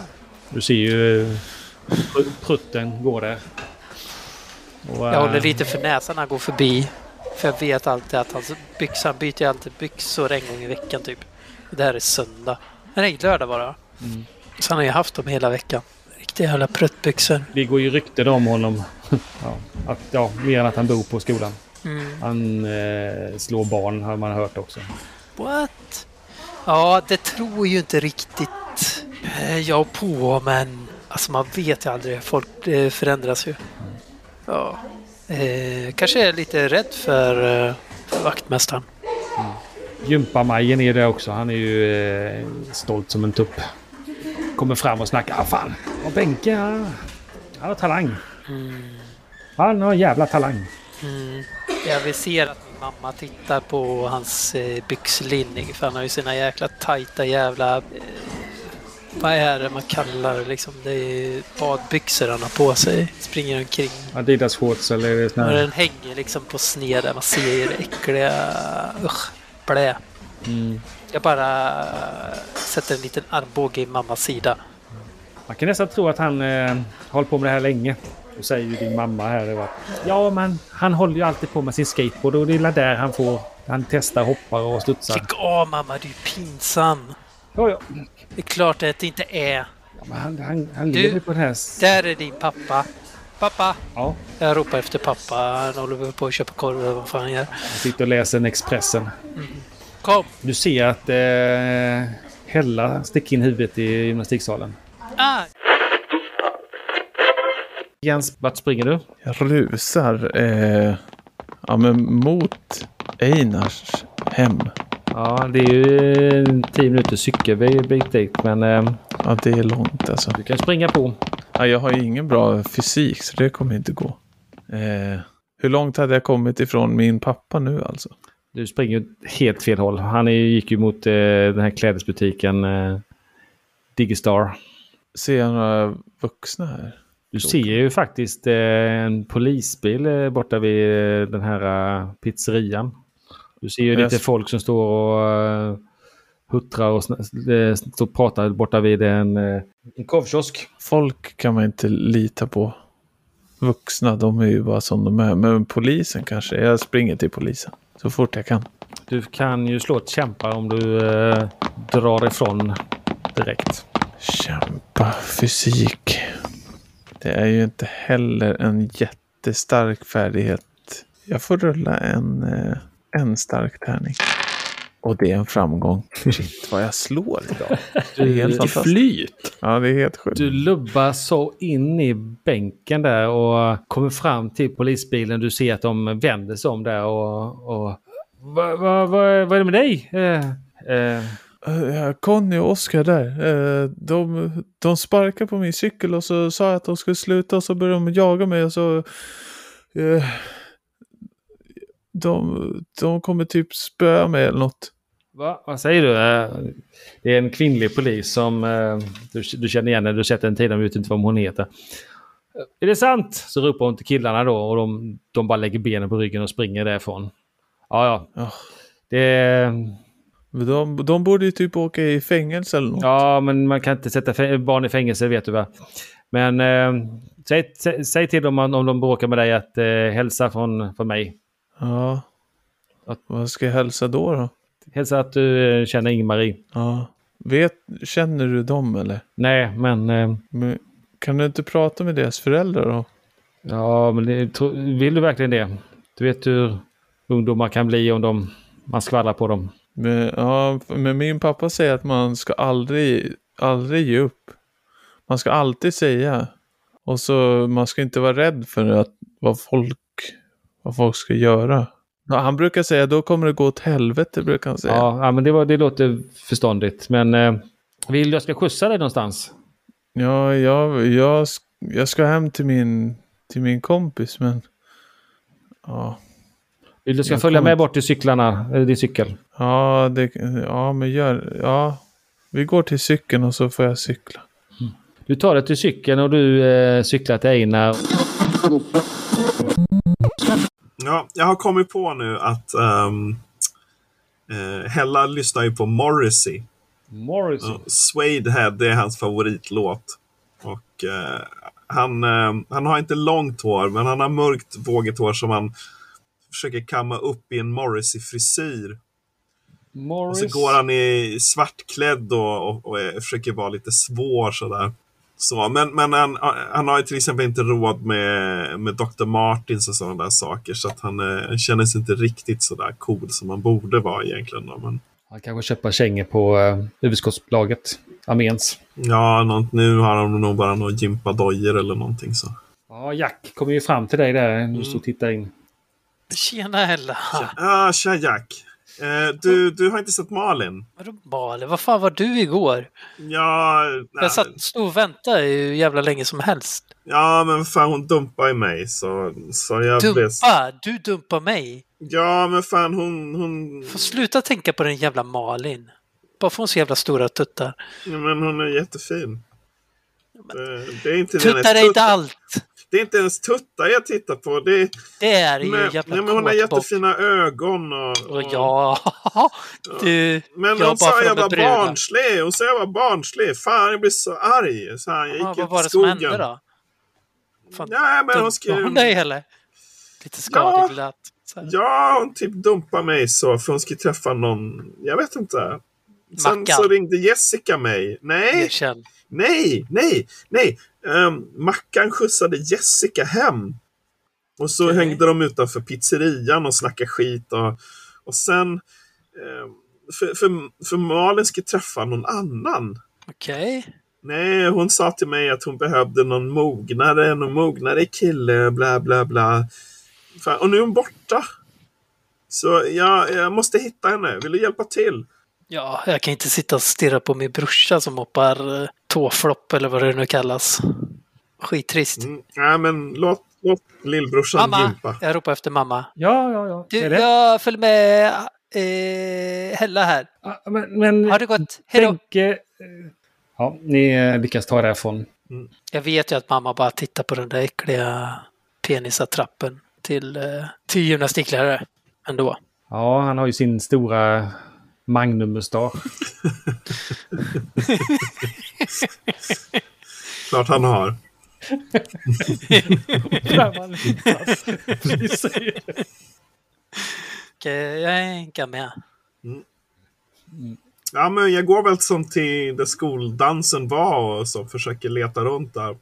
du ser ju pr- prutten går där. Och, Jag eh, håller lite för näsan när han går förbi. För jag vet alltid att hans byxor, han byter alltid byxor en gång i veckan typ. Det här är söndag. Nej, lördag bara. Mm. Så han har ju haft dem hela veckan. Riktiga jävla pruttbyxor. Det går ju rykten om honom. ja, att, ja, mer än att han bor på skolan. Mm. Han eh, slår barn har man hört också. What? Ja, det tror ju inte riktigt eh, jag på, men alltså man vet ju aldrig. Folk eh, förändras ju. Ja. Eh, kanske är lite rädd för, eh, för vaktmästaren. Gympamajen är det också. Han är ju eh, stolt som en tupp. Kommer fram och snackar. Ah, fan, och Benke han, han har talang. Han har jävla talang. Mm. Jag vill se att min mamma tittar på hans eh, byxlinning för han har ju sina jäkla tajta jävla... Eh, vad är det man kallar liksom? Det är badbyxor han har på sig. Springer omkring. Adidas shorts eller sån här... den hänger liksom på sned. Man ser det äckliga... Usch, blä. Mm. Jag bara sätter en liten armbåge i mammas sida. Man kan nästan tro att han eh, hållit på med det här länge. Och säger ju din mamma här att ja men han håller ju alltid på med sin skateboard och det är där han får... Han testar, hoppar och studsar. Lägg av mamma, du är pinsam. Ja, ja. Det är klart att det inte är. Ja, men han, han, han Du- lever på det här... Där är din pappa. Pappa! Ja, Jag ropar efter pappa. Han håller på att köpa korv eller vad fan han gör. han sitter och läser en Expressen. Kom! Du ser att eh, Hella sticker in huvudet i gymnastiksalen. Ah! Jens, vart springer du? Jag rusar eh, ja, men mot Einars hem. Ja, det är ju en tio minuters cykelbit dit, men eh, Ja, det är långt alltså. du kan springa på. Ja, jag har ju ingen bra fysik så det kommer inte gå. Eh, hur långt hade jag kommit ifrån min pappa nu alltså? Du springer ju helt fel håll. Han är, gick ju mot eh, den här klädesbutiken eh, Digistar. Ser jag några vuxna här? Du ser ju faktiskt eh, en polisbil eh, borta vid eh, den här eh, pizzerian. Du ser ju lite folk som står och eh, huttrar och eh, står och pratar borta vid en, eh, en korvkiosk. Folk kan man inte lita på. Vuxna, de är ju bara som de är. Men polisen kanske. Jag springer till polisen så fort jag kan. Du kan ju slå ett kämpa om du eh, drar ifrån direkt. Kämpa fysik. Det är ju inte heller en jättestark färdighet. Jag får rulla en, eh, en stark tärning. Och det är en framgång. Shit vad jag slår idag. Det är helt Du, fantastiskt. Flyt! Ja, det är helt sjukt. du lubbar så in i bänken där och kommer fram till polisbilen. Du ser att de vänder sig om där och... och vad va, va, vad är det med dig? Eh, eh, Uh, Conny och Oskar där. eh, de, de sparkade på min cykel och så sa jag att de skulle sluta och så började de jaga mig och så... eh, de, de kommer typ spöa mig eller något. Va? Vad säger du? Eh, Det är en kvinnlig polis som eh, du, du känner igen när du sett den tiden, men vet inte vad hon heter. Eh, Är det sant? Så ropar hon till killarna då och de, de bara lägger benen på ryggen och springer därifrån. Ja, ja. Ja. Det, De, de borde ju typ åka i fängelse eller något. ja, men man kan inte sätta barn i fängelse, vet du va? Men eh, säg, säg, säg till dem om om de bråkar med dig att eh, hälsa från, från mig. Ja. Vad ska jag hälsa då då? Hälsa att du eh, känner Ingmarie. Ja. Vet, känner du dem eller? Nej, men... Eh, Men, kan du inte prata med deras föräldrar då? Ja, men det, tro- vill du verkligen det? Du vet hur ungdomar kan bli om de, man skvallrar på dem. Men, ja, men min pappa säger att man ska aldrig, aldrig ge upp. Man ska alltid säga. Och så man ska inte vara rädd för att, vad, folk, vad folk ska göra. Ja, han brukar säga då kommer det gå åt helvete, brukar han säga. Ja, ja men det, var, det låter förståndigt. Men eh, vill du jag ska skjutsa dig någonstans? Ja, jag, jag, jag ska hem till min, till min kompis, men... Ja, Vill du ska Jag följa kommer med bort till cyklarna, eller din cykel? ja, det, ja men gör... Ja, vi går till cykeln och så får jag cykla. Du tar dig till cykeln och du eh, cyklar till Einar. Ja, jag har kommit på nu att um, uh, Hella lyssnar ju på Morrissey. Morrissey. Ja, Suede Head, det är hans favoritlåt. Och eh, han, eh, han har inte långt hår, men han har mörkt vågigt hår som han försöker kamma upp i en Morrissey-frisyr. Och Morris. så går han i svartklädd och, och, och försöker vara lite svår sådär. Så, men men han, han har ju till exempel inte råd med, med Dr. Martins och sådana där saker. Så att han eh, känner sig inte riktigt sådär cool som han borde vara egentligen. Då. Men, Han kanske köper kängor på eh, överskottsbolaget. Arméns. ja, något, nu har han nog bara några gympadojor eller någonting så. Ja, Jack kommer ju fram till dig där. Du står och tittar in. Tjena Hella! Ah, tja Jack! Eh, du, du har inte sett Malin? Vadå Malin? Vad fan var du igår? Ja, nej, Jag satt stod och väntade hur jävla länge som helst. ja men fan hon dumpade i mig så, så jag blev... Dumpa! Du dumpar mig! Ja men fan hon... hon... Får sluta tänka på den jävla Malin. Bara för hon så jävla stora tuttar. Ja, men hon är jättefin. Det, det är inte Tuttar är inte allt! Det är inte ens tuttar jag tittar på. Det är, Det är ju men, jävla ja, men hon har jättefina ögon och... Och ja, du, Men jag hon sa jag var barnslig. Hon sa jag var barnslig. Fan jag blir så arg. Så här, jag gick Ja, ut vad var det som hände då? Fan, Ja, men hon skrev... hon dig eller? Lite skadeglatt. Här. Ja, hon typ dumpade mig så för hon skulle träffa någon. Jag vet inte. Sen Mackan. så ringde Jessica mig. Nej, nej, nej, nej. Um, Mackan skjutsade Jessica hem. Och så Okej. hängde de utanför pizzerian och snackade skit. Och, och sen... ehm, för, för, för Malin skulle träffa någon annan. Okej. Nej, hon sa till mig att hon behövde någon mognare, någon mognare kille, bla bla bla. Fan, och nu är hon borta. Så jag, jag måste hitta henne. Vill du hjälpa till? Ja, jag kan inte sitta och stirra på min brorsa som hoppar eh, tåflopp eller vad det nu kallas. Skittrist. Mm, nej, men låt, låt lillbrorsan Mamma! gympa. Jag ropar efter mamma. Ja, ja, ja. Du, är det? jag följer med eh, Hella här. Ja, Men, men Har det gått? Hejdå! tänk... eh, Ja, ni eh, lyckas ta därifrån. Jag vet ju att mamma bara tittar på den där äckliga penisatrappen till, eh, till gymnastiklärare. Ändå. Ja, han har ju sin stora Magnum-mustasch. Klart han har. Okej, jag hänkar med. Ja, men jag går väl som till där skoldansen var och så försöker leta runt där.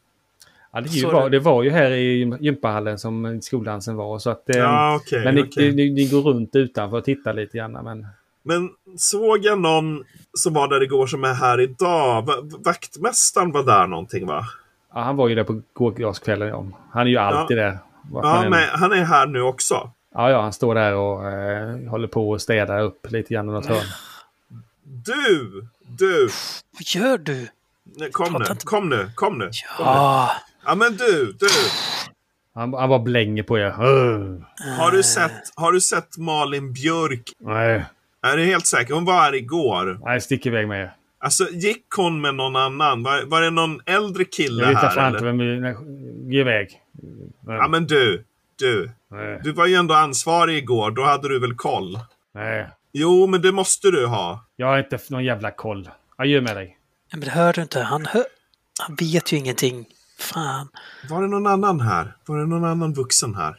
Ja, det, är ju Så var, det- var ju här i gym- gympahallen som skoldansen var. Så att, eh, Ja, okej. men ni, okej. ni, ni går runt utanför och tittar lite grann. Men Men såg jag någon som var där igår som är här idag? Va- Vaktmästaren var där någonting va? ja, han var ju där på gårdagskvällen. Ja. Han är ju alltid där. Vart man Ja, än- men han är här nu också. ja, ja, han står där och eh, håller på och städar upp lite grann i något hörn. Du! Du! Vad gör du? Nej, Kom nu, kom nu, kom nu. Kom nu. Ja, Ja men du, du! Han, han bara blänger på er. Har du sett, har du sett Malin Björk? Nej, Är du helt säker? Hon var här igår. nej, stick iväg med er. Alltså, gick hon med någon annan? Var, var det någon äldre kille Jag vet här? inte vem vi... Ge iväg. Ja men du, du. Nej, Du var ju ändå ansvarig igår, då hade du väl koll? nej. Jo, men det måste du ha. Jag har inte någon jävla koll. Adjö med dig. men det hör du inte. Han, hör, han vet ju ingenting. Fan. Var det någon annan här? Var det någon annan vuxen här?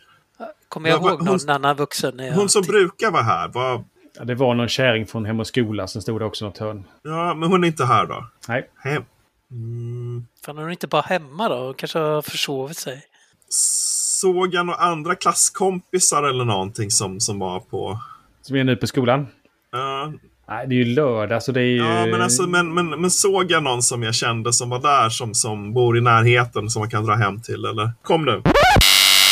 Kommer jag Va- va- ihåg hon- någon annan vuxen? när jag Hon som brukar vara här, var... Ja, det var någon kärring från Hem och Skola som stod där också något hörn. Ja, men hon är inte här då? Nej. Hem. Mm. Fan, är hon inte bara hemma då? Hon kanske har försovit sig. Såg jag några andra klasskompisar eller någonting som, som var på... Som är nu på skolan. Ja, Nej, det är ju lördag så det är ju... ja men, alltså, men, men, men såg jag någon som jag kände som var där som, som bor i närheten som man kan dra hem till eller? Kom nu!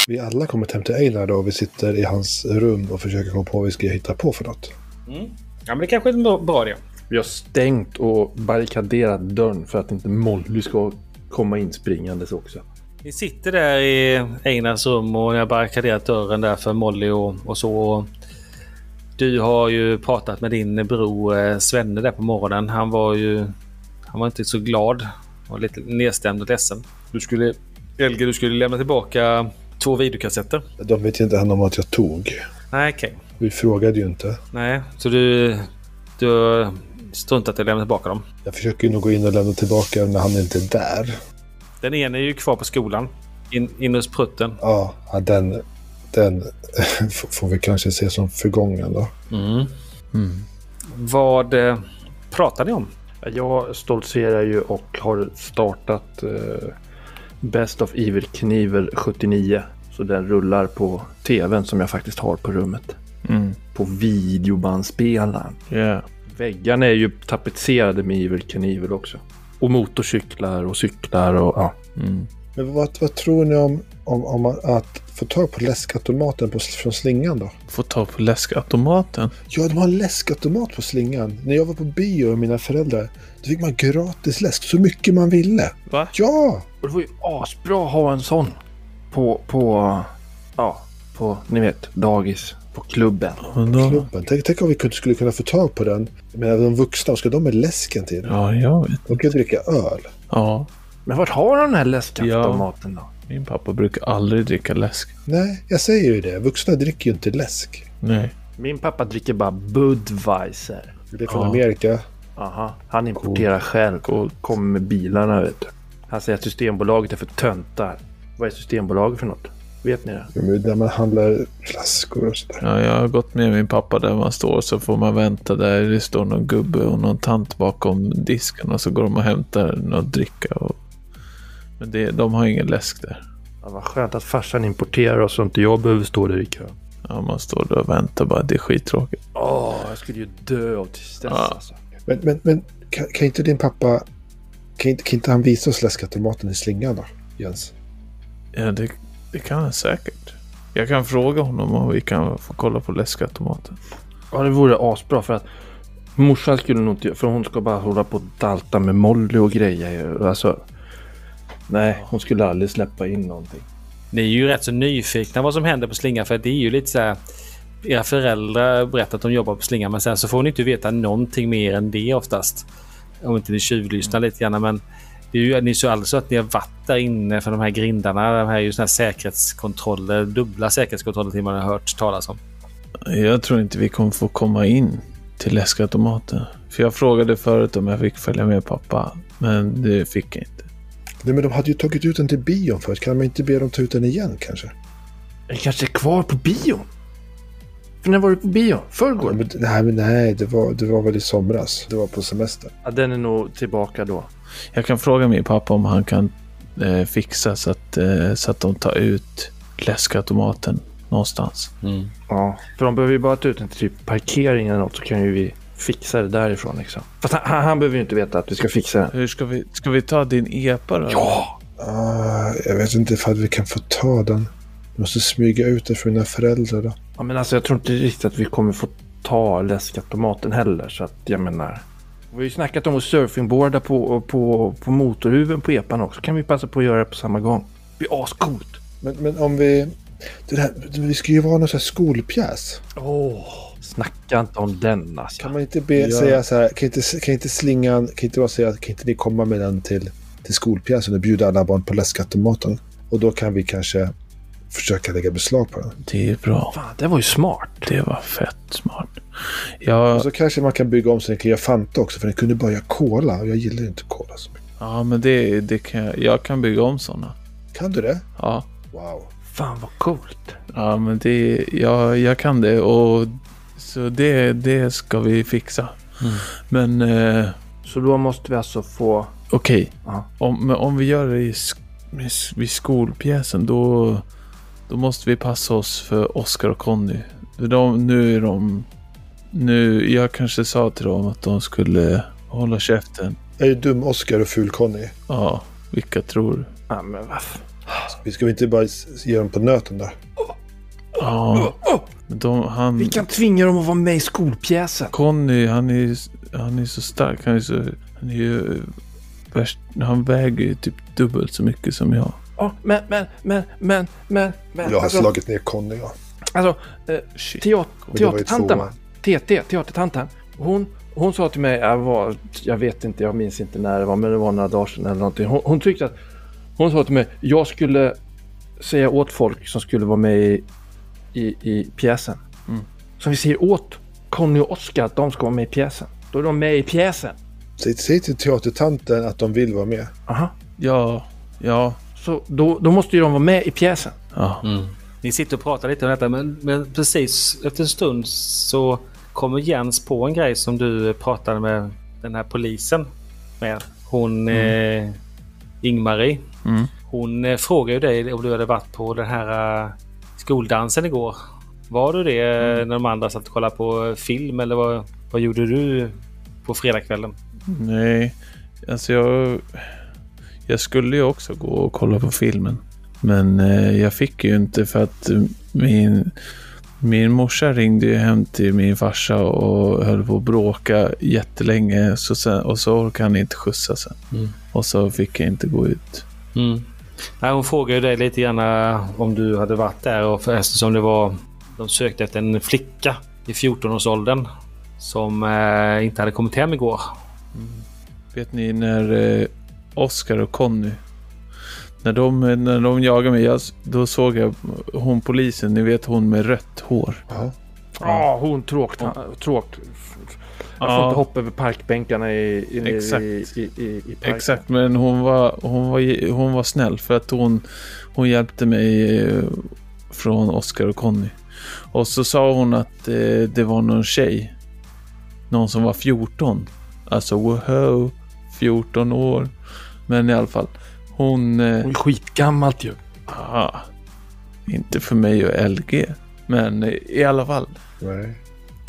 Vi alla kommit hem till Einar då och vi sitter i hans rum och försöker komma på vad vi ska hitta på för något. Ja, men det kanske är en bra- idé. Vi har stängt och barrikaderat dörren för att inte Molly ska komma in springandes också. Vi sitter där i Einars rum och jag har barrikaderat dörren där för Molly och, och så. Du har ju pratat med din bror eh, Svenne där på morgonen. Han var ju... Han var inte så glad. Han var lite nedstämd och ledsen. Du skulle... Elge, du skulle lämna tillbaka två videokassetter. De vet inte än om att jag tog. Nej, okej. Vi frågade ju inte. Nej, så du... Du struntat i att lämna tillbaka dem. Jag försöker ju nog gå in och lämna tillbaka när han inte är där. Den ena är ju kvar på skolan. In, in hos prutten. Ja, den, den får vi kanske se som förgången då. Mm. Vad eh, pratar ni om? Jag stoltserar ju och har startat eh, Best of Evil Knievel 79. Så den rullar på tvn som jag faktiskt har på rummet. Mm. På videobandspelaren. Yeah. Väggarna är ju tapetserade med Evil Knievel också. Och motorcyklar och cyklar och ja. Mm. Men vad, vad tror ni om, om, om att få tag på läskautomaten på, från slingan då? Få ta på läskautomaten. Ja, de har en läskautomat på slingan. När jag var på bio med mina föräldrar, då fick man gratis läsk så mycket man ville. Va? Ja! Och det var ju asbra att ha en sån. På, på, ja, på, ni vet, dagis. På klubben. Och då, Klubben. Tänk, tänk om vi kunde, skulle kunna få tag på den. Men de vuxna, ska de med läsken till? ja, jag vet. De kan ju dricka öl. Ja, Men vart har de den här läskautomaten då? min pappa brukar aldrig dricka läsk. Nej, jag säger ju det. Vuxna dricker ju inte läsk. Nej. Min pappa dricker bara Budweiser. Det är från Ja. Amerika. Aha, han importerar själv. Kommer med bilarna vet du. Han säger att Systembolaget är för töntar. Vad är Systembolaget för något? Vet ni det? Ja, men Där man handlar flaskor och sådär. Ja, jag har gått med min pappa där man står så får man vänta där det står någon gubbe och någon tant bakom disken och så går de och hämtar något dricka. Och... Men det, de har ingen läsk där. Ja, vad skönt att farsan importerar och så inte jag behöver stå där i kö. Ja, man står där och väntar bara. Det är skittråkigt. Åh, jag skulle ju dö av tristess Ja. alltså. Men, men, men kan, kan inte din pappa... Kan inte, kan inte han visa oss läskautomaten i slingan då, Jens? Ja, det, det kan han säkert. Jag kan fråga honom om vi kan få kolla på läskautomaten. Ja, det vore asbra för att morsan skulle nog inte... För hon ska bara hålla på och dalta med Molly och grejer. Alltså... Nej, hon skulle aldrig släppa in någonting. Ni är ju rätt så nyfikna vad som händer på slingan för det är ju lite så här. Era föräldrar berättar att de jobbar på slingan men sen så får ni inte veta någonting mer än det oftast. Om inte ni tjuvlyssnar lite grann men det är ju ni så alltså att ni har varit där inne för de här grindarna. De här är ju såna här säkerhetskontroller, dubbla säkerhetskontroller till man har hört talas om. Jag tror inte vi kommer få komma in till läskautomaten. För jag frågade förut om jag fick följa med pappa. Men det fick jag inte. Nej, men de hade ju tagit ut den till bion förut. Kan man inte be dem ta ut den igen kanske? Den kanske är kvar på bion? För när var du på bio? Förrgår? Ja, men, nej, men nej det, var, det var väl i somras. Det var på semester. Ja, den är nog tillbaka då. Jag kan fråga min pappa om han kan eh, fixa så att, eh, så att de tar ut läskautomaten någonstans. Mm. Ja, för de behöver ju bara ta ut den till typ parkering eller något så kan ju vi fixa det därifrån liksom. Fast han, han, behöver ju inte veta att vi ska fixa den. Hur ska vi, ska vi ta din epa då? Ja! Ah, jag vet inte ifall vi kan få ta den. Vi måste smyga ut det för dina föräldrar då. Ja, men alltså jag tror inte riktigt att vi kommer få ta läskautomaten heller. Så att jag menar. Vi har ju snackat om att surfingboarda på, på, på motorhuven på epan också. Kan vi passa på att göra det på samma gång? Det blir ascoolt. Men, men om vi... Det här, vi ska ju vara någon sån här skolpjäs. Åh, snacka inte om den alltså. Kan man inte be, Ja. säga så här, kan inte, kan inte slingan, kan inte bara säga, kan inte ni komma med den till, till skolpjäsen och bjuda alla barn på läskautomaten? Och då kan vi kanske försöka lägga beslag på den. Det är bra. Fan, det var ju smart. Det var fett smart. Ja, Och så kanske man kan bygga om kan göra Fanta också, för den kunde bara göra cola och jag gillar ju inte cola så mycket. ja men det, det kan jag, jag kan bygga om sådana. Kan du det? Ja. Wow. Fan vad coolt. Ja, men det, ja, jag kan det och så det, det ska vi fixa. Men eh, Så då måste vi alltså få... okej, Ja. om, men om vi gör det i, sk- i skolpjäsen då, då måste vi passa oss för Oscar och Conny. För De, nu är de... Nu, jag kanske sa till dem att de skulle hålla käften. Är ju dum Oscar och ful Conny. Ja, vilka tror du? Ja, men vad f- Vi ska vi inte bara ge dem på nöten då? Ja, de, han... Vi kan tvinga dem att vara med i skolpjäsen. Conny, han är, han är så stark. Han är, så, han är ju värst, Han väger ju typ dubbelt så mycket som jag. Ja, men, men, men, men, men, men. Jag har alltså, slagit ner Conny. Ja. Alltså, eh, Shit. teat- Men det var ju teatertanten? TT, teatertanten. Hon, hon sa till mig, jag, var, jag vet inte, jag minns inte när det var, men det var några dagar sedan eller någonting. Hon, hon tyckte att, hon sa till mig, jag skulle säga åt folk som skulle vara med i, i, i pjäsen. Mm. Så vi säger åt Conny och Oskar att de ska vara med i pjäsen. Då är de med i pjäsen. Säg, säg till teatertanten att de vill vara med. Aha. Ja, ja, Så då, då måste ju de vara med i pjäsen. ja. Ni sitter och pratar lite om detta men, men precis efter en stund så kommer Jens på en grej som du pratade med den här polisen med. Hon eh, Ingmarie. Mm. Hon eh, frågade ju dig om du hade varit på den här eh, skoldansen igår. Var du det eh, när de andra satt och kollade på film eller vad, vad gjorde du på fredagskvällen? Nej, alltså jag... Jag skulle ju också gå och kolla på filmen. Men eh, jag fick ju inte för att eh, min, min morsa ringde ju hem till min farsa och höll på att bråka jättelänge. Så sen, och så orkade han inte skjutsa sen. Mm. Och så fick jag inte gå ut. Mm. Nej, hon frågade ju dig lite grann eh, om du hade varit där och eftersom det var... De sökte efter en flicka i 14-årsåldern som eh, inte hade kommit hem igår. Vet ni när eh, Oscar och Conny när de, när de jagade mig, jag, då såg jag hon polisen, ni vet hon med rött hår. Ja. Ja, hon tråkt. tråkt. Jag får Ja. inte hoppa över parkbänkarna i, i, Exakt. i, i, parken. Exakt, men hon var, hon, var, hon var snäll för att hon, hon hjälpte mig eh, från Oscar och Conny. Och så sa hon att eh, det var någon tjej. Någon som var 14. Alltså wow, 14 år. Men i alla fall. Hon... Eh, Hon är skitgammalt ju. ah, inte för mig och LG. Men eh, i alla fall. Nej.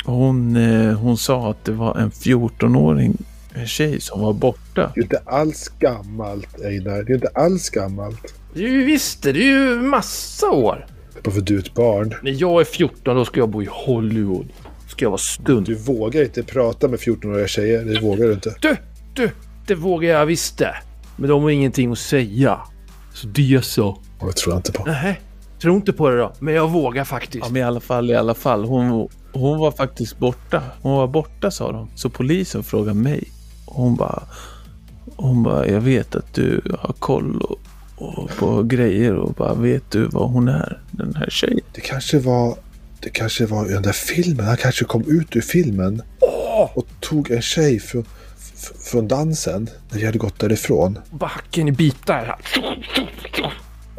Hon, eh, hon sa att det var en 14-åring, en tjej som var borta. Det är inte alls gammalt, Einar. Det är inte alls gammalt. Ju visst det, är ju massa år. Bara för du är ett barn. När jag är 14 då ska jag bo i Hollywood. Ska jag vara stund. Du vågar inte prata med 14-åriga tjejer. Det vågar du inte. Du, du, det vågar jag visst det. Men de har ingenting att säga. Så det är så. Och det tror jag inte på. Nej, tro inte på det då. Men jag vågar faktiskt. Ja, men i alla fall, i alla fall. Hon, hon var faktiskt borta. Hon var borta sa de. Så polisen frågade mig. Hon bara, hon bara, jag vet att du har koll och, och på grejer och bara, vet du vad hon är? Den här tjejen. Det kanske var... Det kanske var i den där filmen. Han kanske kom ut ur filmen. Och tog en tjej från, från dansen. När vi hade gått därifrån. Backen i bitar.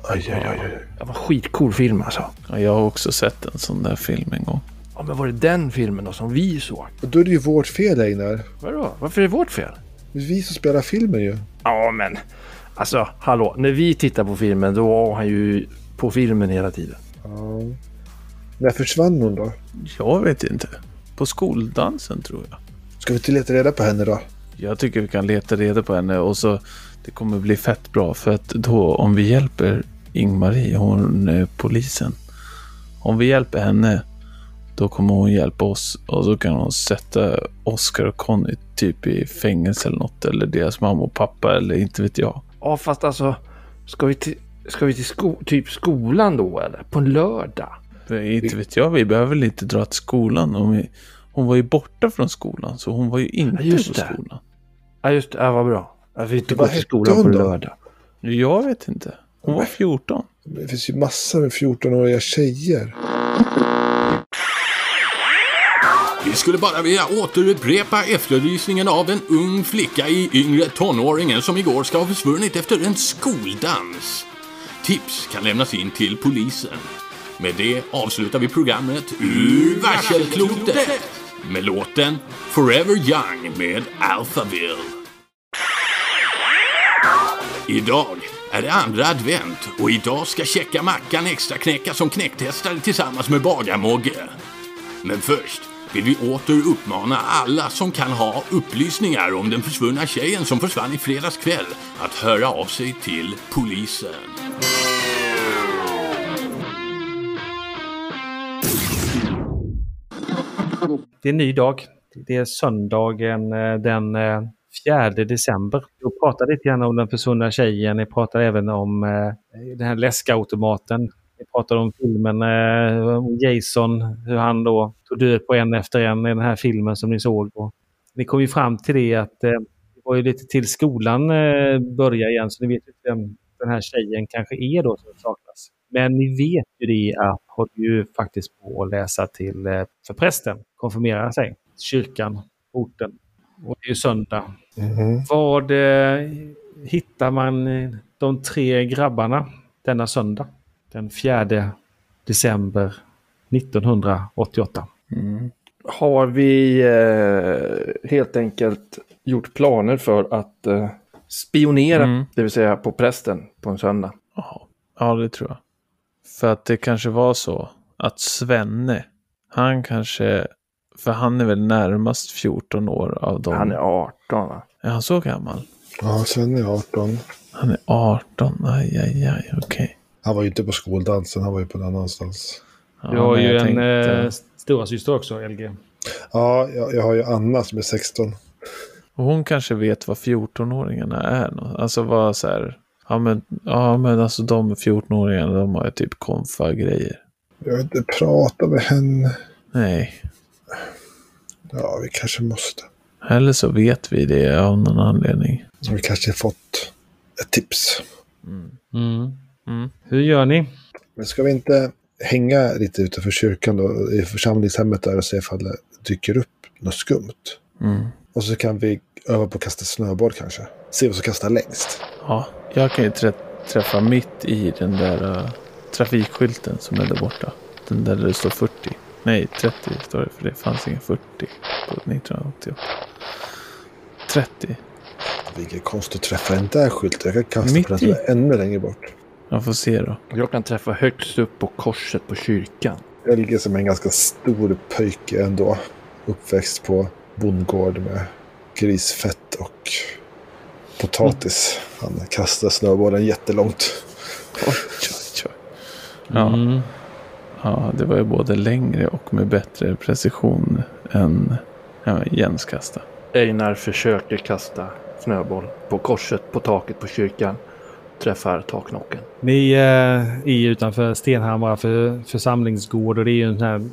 Aj, aj, aj, aj. Det var en skitcool film alltså. Ja, jag har också sett en sån där film en gång. Ja, men var det den filmen då som vi såg? Och då är det ju vårt fel, Einar. Vadå? Varför är det vårt fel? Det är vi som spelar filmen ju. Ja, men Alltså, hallå. När vi tittar på filmen då var han ju på filmen hela tiden. Ja. När försvann hon då? Jag vet inte. På skoldansen tror jag. Ska vi inte leta reda på henne då? Jag tycker vi kan leta reda på henne och så det kommer bli fett bra för att då om vi hjälper Ingmarie, hon är polisen. Om vi hjälper henne då kommer hon hjälpa oss och så kan hon sätta Oscar och Conny typ i fängelse eller något eller deras mamma och pappa eller inte vet jag. Ja, fast alltså. Ska vi till, ska vi till sko typ skolan då eller? På en lördag? Inte vet jag, vi behöver väl inte dra till skolan. Om vi, hon var ju borta från skolan så hon var ju inte Ja, på skolan. Ja, just det. Ja, vad bra. Att vi inte Vad går till skolan på då? lördag. Jag vet inte. Hon var 14. Det finns ju massor med 14-åriga tjejer. Vi skulle bara vilja återupprepa efterlysningen av en ung flicka i yngre tonåringen som igår ska ha försvunnit efter en skoldans. Tips kan lämnas in till polisen. Med det avslutar vi programmet Ur varselklotet med låten Forever Young med Alphaville. Idag är det andra advent och idag ska checka Mackan extra knäcka som knäcktestare tillsammans med Bagarmogge. Men först vill vi åter uppmana alla som kan ha upplysningar om den försvunna tjejen som försvann i fredags kväll att höra av sig till polisen. Det är en ny dag. Det är söndagen eh, den eh, 4 december. Vi pratade lite grann om den försvunna tjejen. Ni pratade även om eh, den här läskautomaten. Vi pratade om filmen om Jason, hur han då tog död på en efter en i den här filmen som ni såg. Och vi kom ju fram till det att det var ju lite till skolan började igen så ni vet inte vem den här tjejen kanske är då som saknas. Men ni vet ju det att håller ju faktiskt på att läsa till eh, för prästen, konfirmera sig, kyrkan, orten. Och det är ju söndag. Mhm. Vad eh, hittar man eh, de tre grabbarna denna söndag? Den 4 december 1988. Har vi eh, helt enkelt gjort planer för att eh, spionera, Mm. det vill säga på prästen på en söndag? Ja, ja, det tror jag. För att det kanske var så att Svenne, han kanske, för han är väl närmast 14 år av dem. Han är 18 va? Är han så gammal? Ja, Sven är 18. Han är 18, aj, aj, aj, okej. Han var ju inte på skoldansen, han var ju på någon annanstans. Ja, Du har ju en tänkte- eh, stora syster också, LG. Ja, jag, jag har ju Anna som är 16. Och hon kanske vet vad 14-åringarna är. Alltså vad så här, ja men, ja men alltså de 14-åringarna de har ju typ konfa-grejer. Jag vill inte prata med henne. Nej, Ja, vi kanske måste. eller så vet vi det av någon anledning. Vi kanske har fått ett tips. Mm. Mm. Hur gör ni? Men ska vi inte hänga lite utanför kyrkan då, i församlingshemmet där och se ifall det dyker upp något skumt? Mm. Och så kan vi öva på att kasta snöboll kanske. Se vem som kastar längst. Ja, jag kan ju trä träffa mitt i den där uh, trafikskylten som är där borta. Den där det står 40. Nej, 30 står det för det fanns ingen 40 på 1988. 30. Vilken konst att träffa den där skylten. Jag kan kasta Mitt på den som i. är ännu längre bort. Jag får se då. Jag kan träffa högst upp på korset på kyrkan. Helge som är en ganska stor pöjke ändå. Uppväxt på bondgård med grisfett och potatis. Han kastar snöbollen jättelångt. Oj, oj, oj. Ja. Mm. ja, det var ju både längre och med bättre precision än ja, Jens kasta. Einar försöker kasta snöboll på korset på taket på kyrkan. Träffar taknocken. Ni eh, är utanför Stenhammar för, församlingsgård och det är ju en sån här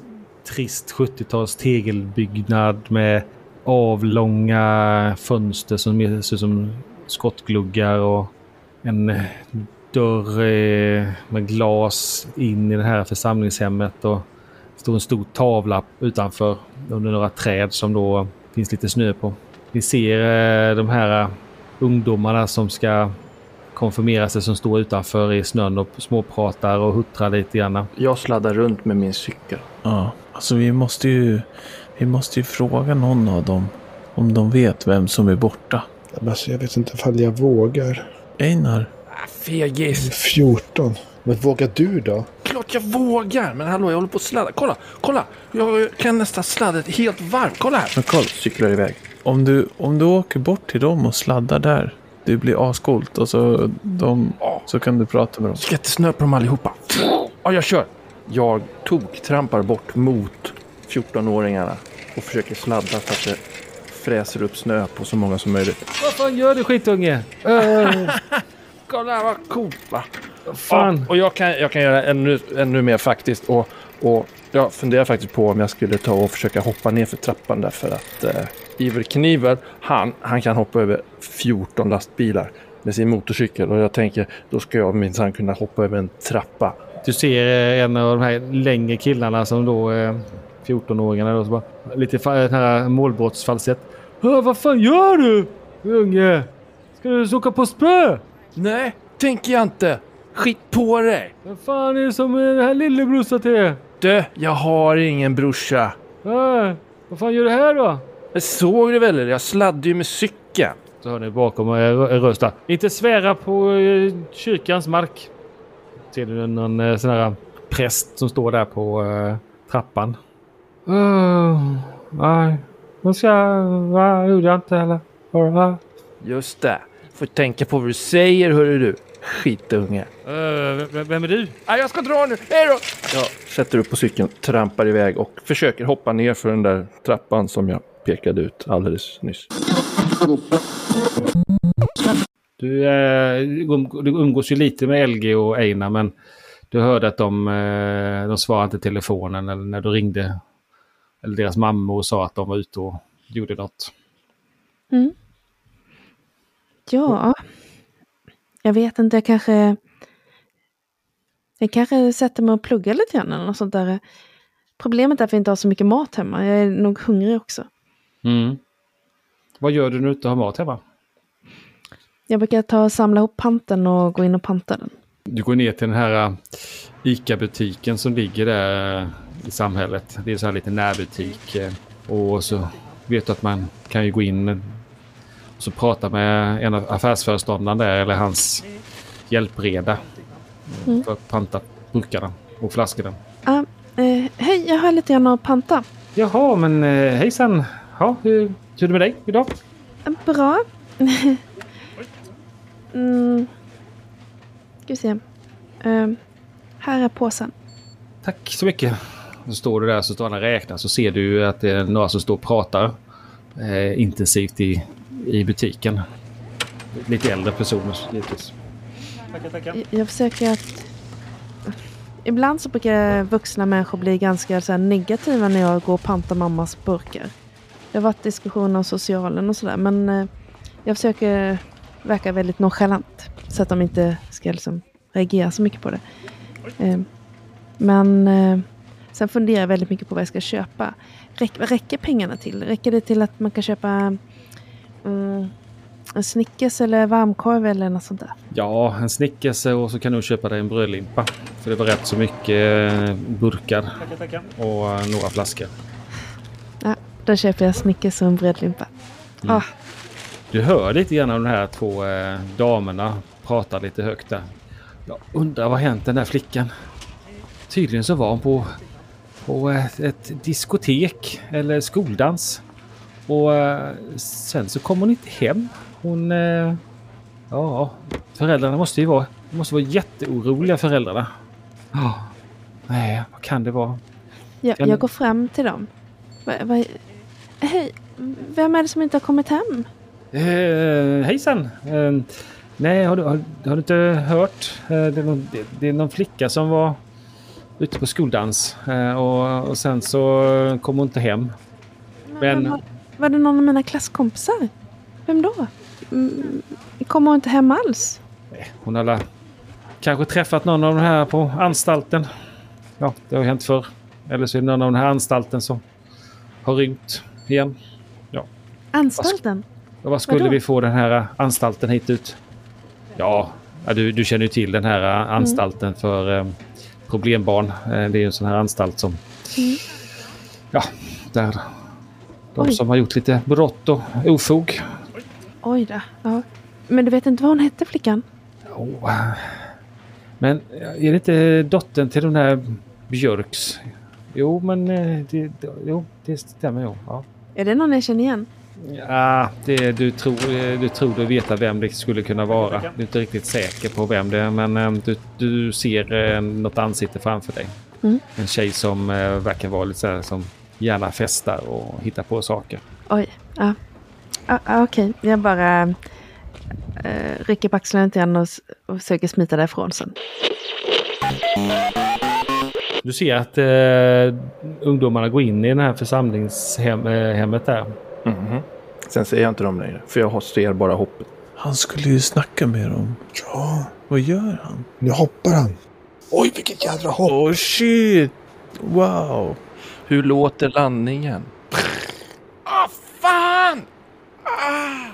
trist 70-tals tegelbyggnad med avlånga fönster som ser ut som skottgluggar och en dörr eh, med glas in i det här församlingshemmet och det står en stor tavla utanför under några träd som då finns lite snö på. Vi ser eh, de här eh, ungdomarna som ska konfirmera sig som står utanför i snön och småpratar och huttrar lite grann. Jag sladdar runt med min cykel. Ja, alltså vi måste ju, vi måste ju fråga någon av dem om de vet vem som är borta. Men alltså, jag vet inte ifall jag vågar. Einar. Ah, fegis. 14. Men vågar du då? Klart jag vågar. Men hallå, jag håller på att sladda. Kolla, kolla. Jag kan nästan sladda helt varv. Kolla här. Men Karl cyklar iväg. Om du, om du åker bort till dem och sladdar där. Det blir ascoolt och så, de, så kan du prata med dem. Jättesnö på dem allihopa. Ja, jag kör. Jag toktrampar bort mot 14-åringarna och försöker sladda så att det fräser upp snö på så många som möjligt. Vad fan gör du skitunge? Uh, Kolla vad coolt va? fan. Ja, och jag kan, jag kan göra ännu, ännu mer faktiskt. Och, och jag funderar faktiskt på om jag skulle ta och försöka hoppa ner för trappan därför att eh, Iver Kniver, han, han kan hoppa över 14 lastbilar med sin motorcykel. Och jag tänker, då ska jag minsann kunna hoppa över en trappa. Du ser eh, en av de här längre killarna som då eh, 14-åringarna då. Så bara, lite fa- den här målbrottsfalsett. "Hö, Vad fan gör du? Unge! Ska du åka på spö? Nej, tänker jag inte. Skit på dig! Vad fan är det som är den här lillebrorsa till? Du, jag har ingen brorsa. Äh, vad fan gör du här då? Jag såg det väl? Jag sladdade ju med cykeln. Så hör ni bakom er en röst där. Inte svära på eh, kyrkans mark. Ser du någon eh, sån här präst som står där på eh, trappan? Uh, nej, jag ska... Nej, gjorde jag inte heller. Uh, Just det. Får tänka på vad du säger, hörru du. Skitunge. vem, vem är du? Ah, jag ska dra nu. Hej då! Jag sätter upp på cykeln, trampar iväg och försöker hoppa ner för den där trappan som jag pekade ut alldeles nyss. Du, eh, um- du umgås ju lite med LG och Einar men du hörde att de, eh, de svarade inte telefonen eller när du ringde. Eller deras mamma och sa att de var ute och gjorde något. Mm. Ja, jag vet inte, jag kanske... Jag kanske sätter mig och pluggar lite grann eller något sånt där. Problemet är att vi inte har så mycket mat hemma. Jag är nog hungrig också. Mm. Vad gör du när du inte har mat hemma? Jag brukar ta och samla ihop panten och gå in och panta den. Du går ner till den här uh, ICA-butiken som ligger där i samhället. Det är så här lite närbutik. uh, Och så vet du att man kan ju gå in och så prata med en av affärsföreståndaren där eller hans hjälpreda. Mm. För att panta burkarna och flaskorna. Ah, eh, hej, jag har lite grann att panta. Jaha, men eh, hejsan. Ja, hur, hur är det med dig idag? Eh, Bra. mm. Ska vi se. Eh, här är påsen. Tack så mycket. Så står du där så står han och räknar så ser du att det är några som står och pratar eh, intensivt i, i butiken. Lite äldre personer givetvis. Tackar, tackar. Jag- Jag försöker att... Ibland så brukar vuxna människor bli ganska så här negativa när jag går och pantar mammas burkar. Det har varit diskussioner om socialen och sådär men eh, jag försöker verka väldigt nonchalant så att de inte ska liksom reagera så mycket på det. Eh, men eh, sen funderar jag väldigt mycket på vad jag ska köpa. Räck, vad räcker pengarna till? Räcker det till att man kan köpa mm, en Snickers eller varmkorv eller något sånt där? Ja, en Snickers och så kan du köpa dig en brödlimpa. För det var rätt så mycket eh, burkar och eh, några flaskor. Ja, då köper jag Snickers och en brödlimpa. Mm. Ah, Du hör lite grann av de här två eh, damerna prata lite högt där. Jag undrar vad hänt den där flickan? Tydligen så var hon på, på ett, diskotek eller skoldans. Och eh, sen så kom hon inte hem. Hon... Eh, ja, föräldrarna måste ju vara, måste vara jätteoroliga föräldrarna. Ja, nej, vad kan det vara? jag, Kan- jag går fram till dem. Va, va, hej, vem är det som inte har kommit hem? Eh, hejsan! Eh, nej, har du, har, har du inte hört? Eh, det, är någon, det, det är någon flicka som var ute på skoldans eh, och, och sen så kom hon inte hem. Men- var, var det någon av mina klasskompisar? Vem då? Mm, kommer hon inte hem alls? Hon har la- kanske träffat någon av de här på anstalten. Ja, det har hänt förr. Eller så är det någon av den här anstalten som har rymt igen. Anstalten? Och vad skulle Vadå? vi få den här anstalten hit ut? Ja, ja, du, du känner ju till den här Mm. anstalten för eh, problembarn. Eh, det är ju en sån här anstalt som... Mm. Ja, där de Oj. som har gjort lite brott och ofog. Oj då. Ja. Men du vet inte vad hon hette flickan? Oh. Men är det inte dottern till den där Björks? Jo, men eh, det, det, jo, det stämmer. Jo. Ja. Är det någon jag känner igen? Ja, det, du, tror, du tror du vet vem det skulle kunna vara. Du är inte riktigt säker på vem det är, men eh, du, du ser eh, något ansikte framför dig. Mm. En tjej som eh, verkar vara lite så här, som gärna festar och hittar på saker. Oj, ja. Ah, ah, Okej, jag bara eh, rycker på axlarna lite grann och, och försöker smita därifrån sen. Du ser att eh, ungdomarna går in i det här församlingshemmet där. Mhm. Sen ser jag inte dem längre, för jag ser bara hoppet. Han skulle ju snacka med dem. Ja, Vad gör han? nu hoppar han. Oj, vilket jädra hopp! Oh shit! Wow! Hur låter landningen? Ah, fan! Ah!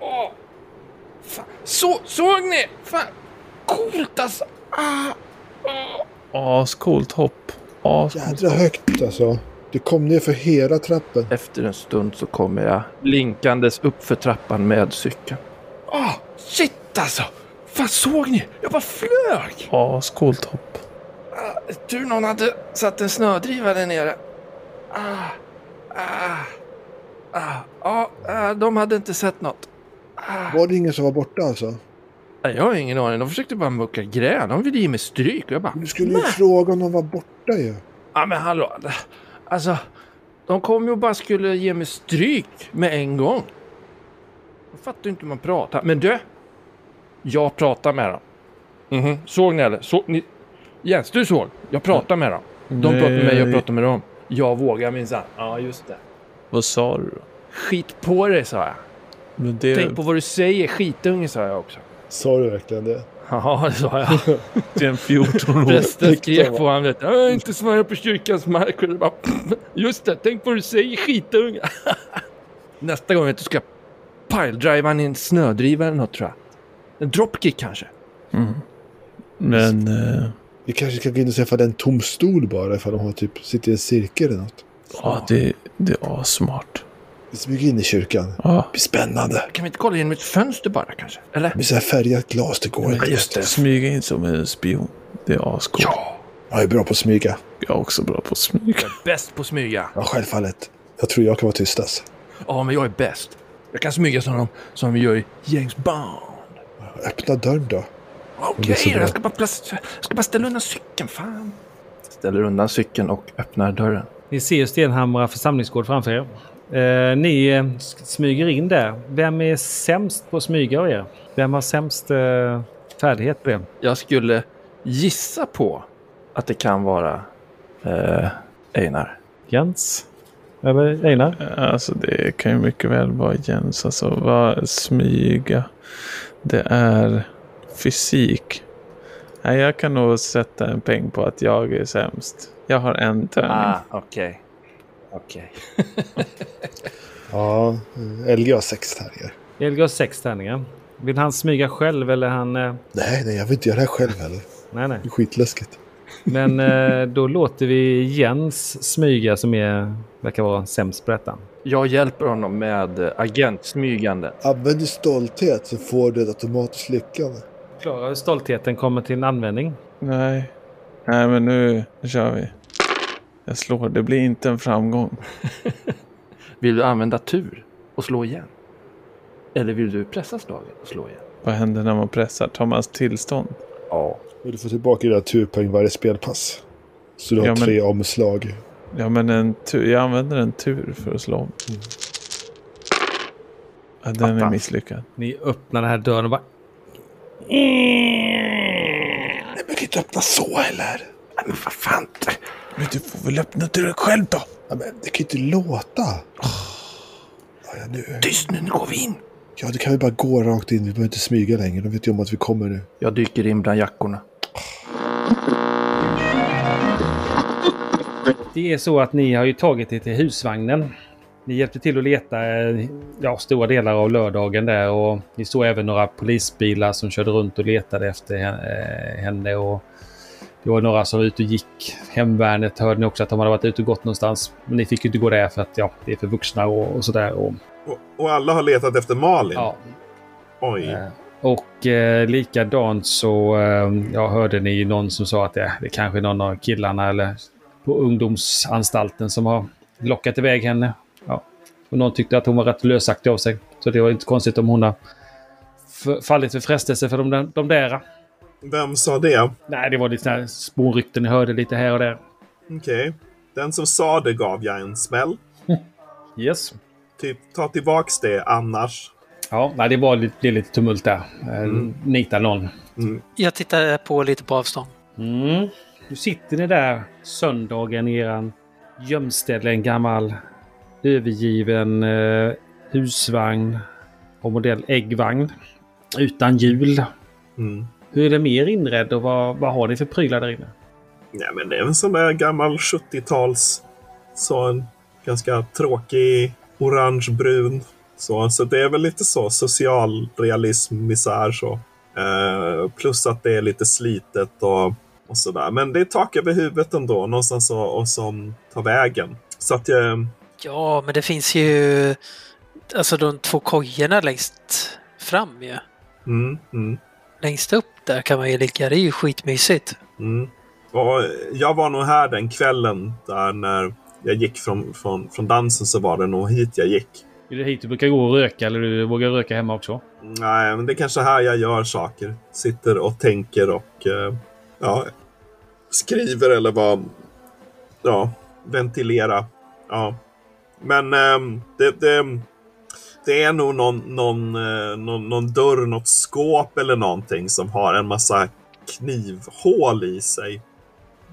Åh! Fan. Så, såg ni? Fan! Coolt alltså! Ah! Ascoolt hopp. Ascoolt. Jädra högt alltså. Du kom ner för hela trappen. Efter en stund så kommer jag linkandes upp för trappan med cykeln. Ah! Shit alltså! Fan såg ni? Jag bara flög! Ascoolt hopp. Ah, tur någon hade satt en snödriva där nere. Ah, ah, ah, ah, de hade inte sett något. Ah. Var det ingen som var borta alltså? Nej, Jag har ingen aning. De försökte bara mucka gräl. De ville ge mig stryk. Och jag bara... Du skulle ju fråga om de var borta ju. Ja men hallå. Alltså. De kom ju och bara skulle ge mig stryk med en gång. Jag fattar inte hur man pratar. Men du. Jag pratar med dem. Mhm. Såg ni eller? Såg ni? Jens, du såg? Jag pratar med dem. De pratar med mig, jag pratar med dem. Jag vågar minsann. Ja, just det. Vad sa du då? Skit på dig, sa jag. Men det... Tänk på vad du säger, skitunge, sa jag också. Sa du verkligen det? Ja, det sa jag. till en 14-åring. Prästen skrek på honom. "Jag inte svära på kyrkans mark. Och det bara, Just det, tänk på vad du säger skitunge. Nästa gång vet du, ska jag piledriva han i en snödriva eller något tror jag. En dropkick kanske. Men... Eh, Vi kanske ska gå in och se ifall det är en tom stol bara. Ifall de har typ, sitter i en cirkel eller något. ja, det, det är assmart. Vi smyger in i kyrkan. Det Ja, blir spännande. Kan vi inte kolla genom ett fönster bara kanske? Eller? Med så här färgat glas, det går inte. just det. smyga in som en spion. Det är ascoolt. Ja! Jag är bra på att smyga. Jag är också bra på att smyga. Jag är bäst på att smyga. Ja, självfallet. Jag tror jag kan vara tystast. Ja, men jag är bäst. Jag kan smyga som de som vi gör i James Bond. Öppna dörren då. Okej, bra. jag ska bara, jag ska bara ställa undan cykeln. Fan. Ställer undan cykeln och öppnar dörren. Ni ser Stenhamra församlingsgård framför er. Eh, ni eh, smyger in där. Vem är sämst på att smyga av er? Vem har sämst eh, färdighet på det? Jag skulle gissa på att det kan vara eh, Einar. Jens? Eller Einar? Alltså det kan ju mycket väl vara Jens. Alltså vad smyga. Det är fysik. Nej, jag kan nog sätta en peng på att jag är sämst. Jag har en tärning. Ah, okej. Okej. Ja, LG har sex tärningar. Elga har sex tärningar. Vill han smyga själv eller han... Eh, Nej, nej, jag vill inte göra det här själv heller. nej, nej. Det är skitläskigt. Men eh, då låter vi Jens smyga som är, verkar vara sämst på detta. Jag hjälper honom med agentsmygande. Använd din stolthet så får du ett automatiskt lyckande. Klara hur stoltheten kommer till användning. Nej. Nej, men nu, nu kör vi. Jag slår. Det blir inte en framgång. Vill du använda tur och slå igen? Eller vill du pressa slaget och slå igen? Vad händer när man pressar? Tar man tillstånd? Ja. Och du får tillbaka dina turpoäng varje spelpass. Så du har Ja, men- tre omslag. Ja, men en tur. Jag använder en tur för att slå om. Ja, den är Attan. misslyckad. Ni öppnar den här dörren och bara... Nej, men du kan inte öppna så heller. Nej, men vad fan. Men du får väl öppna dörren själv då? Ja, men det kan ju inte låta. Ja, ja, nu. Tyst nu, nu går vi in. Ja, det kan vi bara gå rakt in. Vi behöver inte smyga längre. De vet ju om att vi kommer nu. Jag dyker in bland jackorna. Det är så att ni har ju tagit er till husvagnen. Ni hjälpte till att leta eh, ja, stora delar av lördagen där och ni såg även några polisbilar som körde runt och letade efter he- eh, henne. Och det var några som var ute och gick. Hemvärnet hörde ni också att de hade varit ute och gått någonstans. Men ni fick ju inte gå där för att ja, det är för vuxna och, och sådär. Och, Och, och alla har letat efter Malin. ja, Oj. Eh, Och eh, likadant så eh, ja, hörde ni någon som sa att det, det kanske är någon av killarna eller på ungdomsanstalten som har lockat iväg henne. Ja. Och någon tyckte att hon var rätt lösaktig av sig. Så det var inte konstigt om hon har fallit för frestelse för de, de där. Vem sa det? Nej, det var lite sådana här spårrykten jag hörde lite här och där. Okej. Den som sa det gav jag en smäll. Yes. Typ, ta tillbaks det annars. Ja, nej, det var lite, det lite tumult där. Eh, Mm. Nita någon. Jag tittar på lite på avstånd. Mm. Nu sitter ni där söndagen i eran gömställe, en gammal övergiven eh, husvagn och modell äggvagn utan hjul. Mm. Hur är det mer inredd och vad, vad har ni för prylar där inne? Nej, men det är en sån där gammal 70-tals... Så en ganska tråkig orangebrun. Så, så det är väl lite så socialrealism, misär så. Eh, plus att det är lite slitet och, och sådär. Men det är tak över huvudet ändå, någonstans och, och som tar vägen. Så att jag... Ja, men det finns ju alltså de två kojorna längst fram ju. Mm, mm, Längst upp där kan man ju ligga. Det är ju skitmysigt. mm. Och jag var nog här den kvällen där när jag gick från, från, från dansen så var det nog hit jag gick. Är det hit du brukar gå och röka eller du vågar röka hemma också? Nej, men det är kanske här jag gör saker. Sitter och tänker och eh, ja, skriver eller vad... Ja, ventilera. Ja. Men ehm, det, det, det är nog någon, någon, eh, någon, någon dörr, något skåp eller någonting som har en massa knivhål i sig.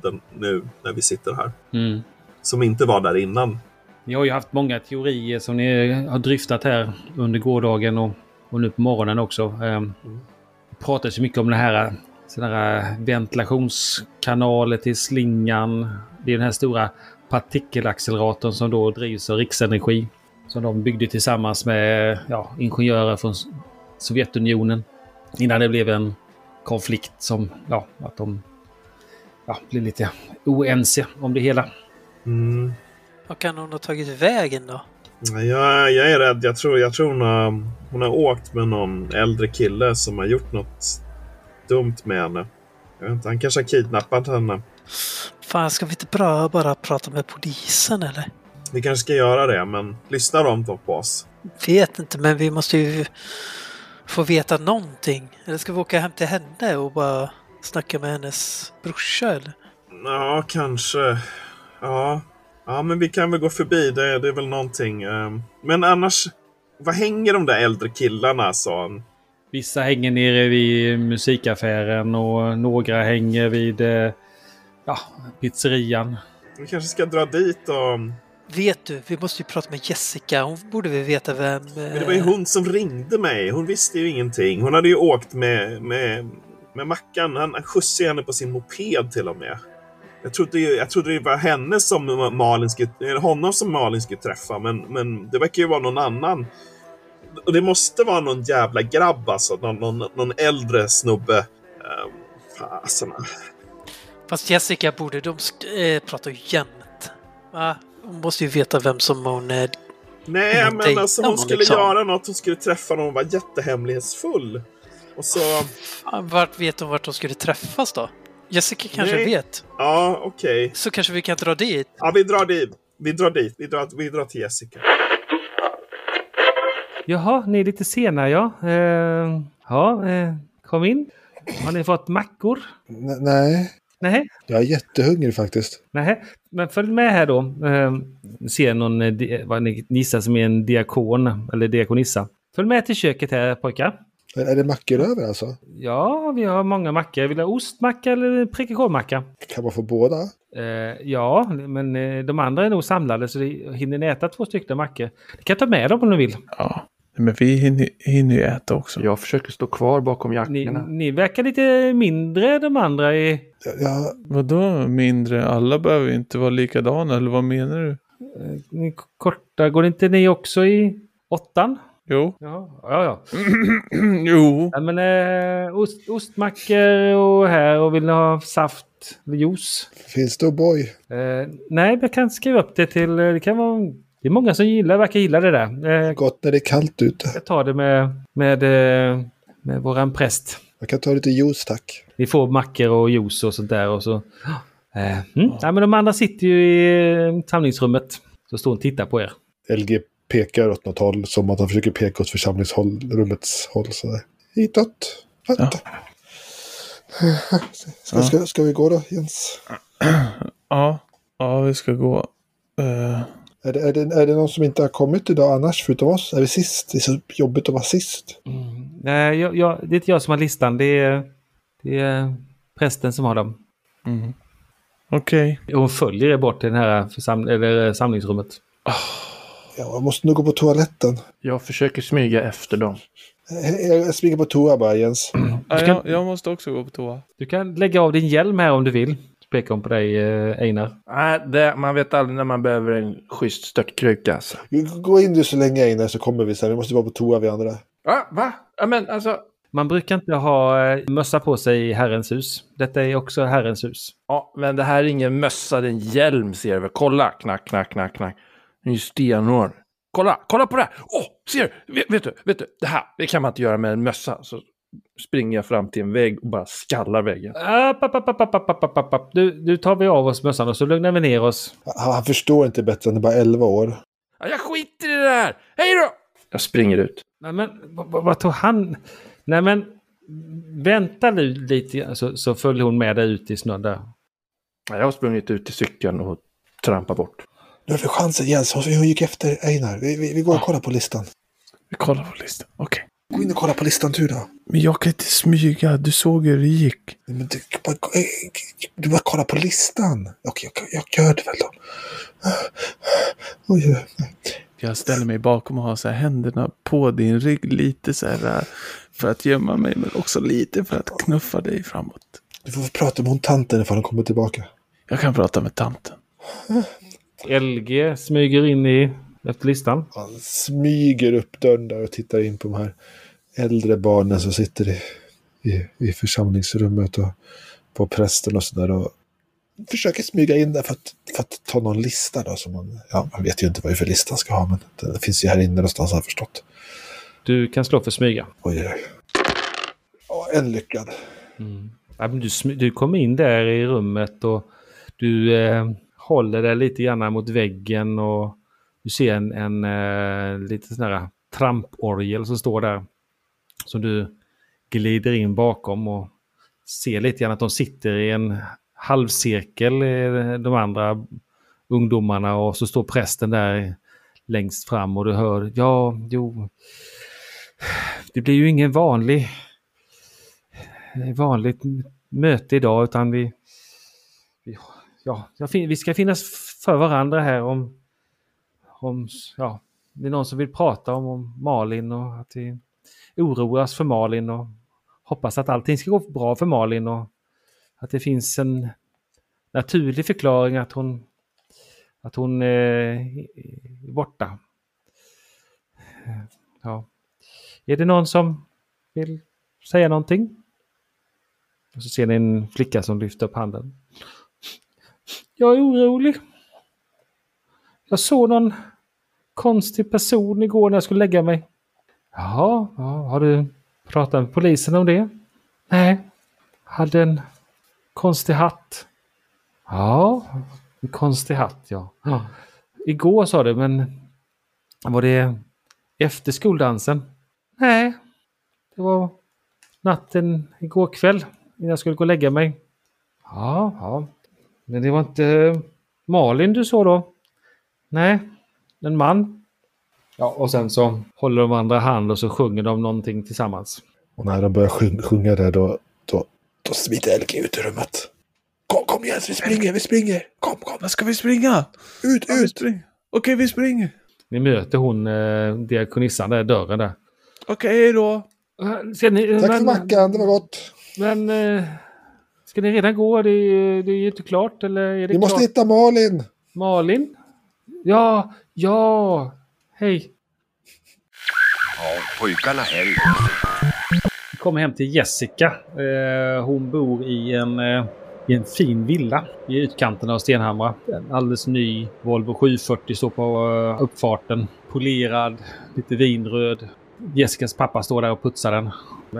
Den, nu när vi sitter här. Mm. Som inte var där innan. Ni har ju haft många teorier som ni har dryftat här under gårdagen och, och nu på morgonen också. Um, det pratas ju mycket om det här, såna här ventilationskanaler till slingan. Det är den här stora partikelacceleratorn som då drivs av Riksenergi. Som de byggde tillsammans med ja, ingenjörer från Sovjetunionen. Innan det blev en konflikt som, ja, att de ja, blev lite oense om det hela. Mm. Vad kan hon ha tagit vägen då? Jag, jag är rädd. Jag tror, jag tror hon, har, hon har åkt med någon äldre kille som har gjort något dumt med henne. Jag vet inte, han kanske har kidnappat henne. Fan, ska vi inte bara, bara prata med polisen eller? Vi kanske ska göra det, men lyssnar de då på oss? Vet inte, men vi måste ju få veta någonting. Eller ska vi åka hem till henne och bara snacka med hennes brorsa eller? Ja, kanske. Ja. ja, men vi kan väl gå förbi. Det, det är väl någonting. ehm. Men annars, vad hänger de där äldre killarna, sa han? Vissa hänger nere vid musikaffären och några hänger vid eh, ja, pizzerian. Vi kanske ska dra dit och... Vet du, vi måste ju prata med Jessica. Hon borde väl veta vem... Men det var ju hon som ringde mig. Hon visste ju ingenting. Hon hade ju åkt med, med, med Mackan. Han han skjutsade henne på sin moped till och med. Jag trodde, ju, jag trodde det var henne som Malin skulle, honom som Malin skulle träffa, men, men det verkar ju vara någon annan. Och det måste vara någon jävla grabb alltså. Någon, någon, någon äldre snubbe. Um, fasen. Fast Jessica borde... De eh, pratar ju jämt. Va? Hon måste ju veta vem som hon är. Nej, Hon men alltså hon skulle liksom. göra något. Hon skulle träffa någon och var jättehemlighetsfull. Och så... Vart vet hon vart de skulle träffas då? Jessica kanske Nej. vet. Ja, okej. Så kanske vi kan dra dit. Ja, vi drar dit. Vi drar dit. Vi drar, vi drar till Jessica. Jaha, ni är lite sena ja. Eh, ja, eh, kom in. Har ni fått mackor? N- nej, Nej, jag är jättehungrig faktiskt. nej. Men följ med här då. Eh, ser någon, eh, vad ni gissar som är en diakon eller diakonissa. Följ med till köket här pojkar. Är, det mackor över alltså? Ja, vi har många mackor. Vill du ha ostmacka eller prickig korvmacka? Kan man få båda? Eh, ja, men eh, de andra är nog samlade så det hinner ni äta två stycken mackor. Ni kan ta med dem om ni vill. Ja, men vi hinner, hinner ju äta också. Jag försöker stå kvar bakom Ni, jackorna. ni verkar lite mindre de andra i... Ja, ja, Vadå mindre? Alla behöver inte vara likadana, eller vad menar du? Ni korta, går inte ni också i åttan? Jo. Ja, ja. ja. jo. ja men, eh, ost, ostmackor och här och vill ni ha saft eller juice? finns det O'boy? Eh, nej, jag kan skriva upp det till... eh, Det kan vara Det är många som gillar, verkar gilla det där. Eh, Gott när det är kallt ute. jag tar det med, med, eh, med våran präst. Jag kan ta lite juice tack. Vi får mackor och juice och sånt där och så... Eh, mm. ja, men de andra sitter ju i eh, samlingsrummet. Så står och tittar på er. LG pekar åt något håll som att han försöker peka åt församlingsrummets håll. Så där. Hitåt. Vänta. Ska, ska, ska vi gå då Jens? Ja, ja vi ska gå. Eh, Är det, är, det, är det någon som inte har kommit idag annars förutom oss? Är vi sist? Det är så jobbigt att vara sist. Nej, jag, jag, det är inte jag som har listan. Det är, det är prästen som har dem. mm. Okej. Och Hon följer er bort till det här försam eller eh, samlingsrummet. Ja, jag måste nog gå på toaletten. Jag försöker smyga efter dem. Jag jag springer på toa bara Jens. Ja, kan- jag, jag måste också gå på toa. Du kan lägga av din hjälm här om du vill. Pekar hon på dig, eh, Einar. Nej, det, man vet aldrig när man behöver en schysst störtkruka. Alltså. Gå in du så länge innan så kommer vi sen. Vi måste vara på toa vi andra. Va? Va? Ja, men alltså. Man brukar inte ha eh, mössa på sig i Herrens hus. Detta är också Herrens hus. Ja, men det här är ingen mössa, det är en hjälm ser du. Kolla! Knack, knack, knack, knack. Den är ju stenhård. Kolla, kolla på det här! Åh, ser du? Vet, vet du? Vet du? Det här, det kan man inte göra med en mössa. Så springer jag fram till en vägg och bara skallar väggen. Ah, app, app, app, app, app, app, app, app. Nu, nu tar vi av oss mössan och så lugnar vi ner oss. Han, han förstår inte bättre, han är bara 11 år. Jag skiter i det där! Hej då! Jag springer ut. Nej men, vad tog han? Nej men, vänta nu lite så, så följer hon med dig ut i snön där. Jag har sprungit ut till cykeln och trampat bort. Du har för chansen Jens, hon gick efter Einar. Vi, vi, vi går och ah. kollar på listan. Vi kollar på listan, okej. Okay. Gå in och kolla på listan du då. Men jag kan inte smyga. Du såg hur det gick. Men du, bara, eh, du bara kolla på listan. Okej, jag, jag gör det väl då. Oj. Jag ställer mig bakom och har så här händerna på din rygg lite så här äh, för att gömma mig men också lite för att knuffa dig framåt. Du får prata med hon tanten ifall hon kommer tillbaka. Jag kan prata med tanten. LG smyger in i efter listan. Han smyger upp dörren där och tittar in på de här äldre barnen som sitter i, i, i församlingsrummet och på prästen och sådär. Och försöker smyga in där för att, för att ta någon lista då. Som man, ja, man vet ju inte vad det är för lista han ska ha, men det finns ju här inne någonstans har jag förstått. Du kan slå för smyga. Oj, oj. Ja, en lyckad. Ja, men du, du kommer in där i rummet och du eh, håller dig lite grann mot väggen och du ser en, en eh, lite sån här tramporgel som står där. Som du glider in bakom och ser lite grann att de sitter i en halvcirkel, eh, de andra ungdomarna och så står prästen där längst fram och du hör, ja, jo, det blir ju ingen vanlig vanligt möte idag utan vi, ja, vi ska finnas för varandra här om, om ja, det är någon som vill prata om, om Malin och att vi oroas för Malin och hoppas att allting ska gå bra för Malin och att det finns en naturlig förklaring att hon att hon eh, är borta. Ja. Är det någon som vill säga någonting? Och så ser ni en flicka som lyfter upp handen. Jag är orolig. Jag såg någon konstig person igår när jag skulle lägga mig. Jaha, ja, har du pratat med polisen om det? Nej, hade en konstig hatt. Ja, en konstig hatt ja. ja. Igår sa du, men var det efter skoldansen? Nej, det var natten igår kväll innan jag skulle gå och lägga mig. Ja, ja. Men det var inte Malin du såg då? Nej, en man. Ja, och sen så håller de andra hand och så sjunger de någonting tillsammans. Och när de börjar sjung, sjunga där då, då, då smiter LG ut ur rummet. Kom, kom Jens, vi springer, vi springer. Kom, kom. Vad ska vi springa? Ut, Ja, ut. spring- Okej, vi springer. Ni möter hon eh, diakonissan där dörren där. Okej, då. Ska ni, Tack för men, mackan, det var gott. men eh, ska ni redan gå? Det är, det är ju inte klart eller är det Vi måste klart? hitta Malin. Malin? Ja, ja, hej. Ja, pojkarna hem. Vi kommer hem till Jessica. Eh, hon bor i en, eh, i en fin villa i utkanten av Stenhamra. En alldeles ny Volvo 740 står på eh, uppfarten. Polerad, lite vinröd. Jessicas pappa står där och putsar den.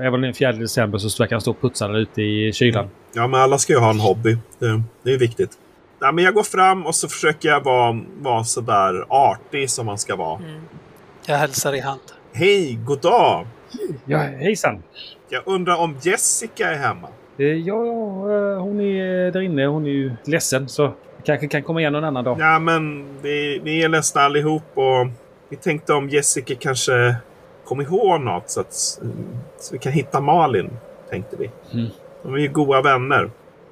Även den 4 december så verkar han stå och putsa den ute i kylan. Ja, men alla ska ju ha en hobby. Det, det är viktigt. Ja, men jag går fram och så försöker jag vara, vara sådär artig som man ska vara. Jag hälsar i hand. Hej, god dag! Ja, hejsan! Jag undrar om Jessica är hemma? Eh, Ja, ja, eh, hon är där inne. Hon är ju ledsen så kanske kan komma igen någon annan dag. Ja, men vi, vi är ledsna allihop och vi tänkte om Jessica kanske kom ihåg något så att så vi kan hitta Malin, tänkte vi. Mm. De är ju goda vänner.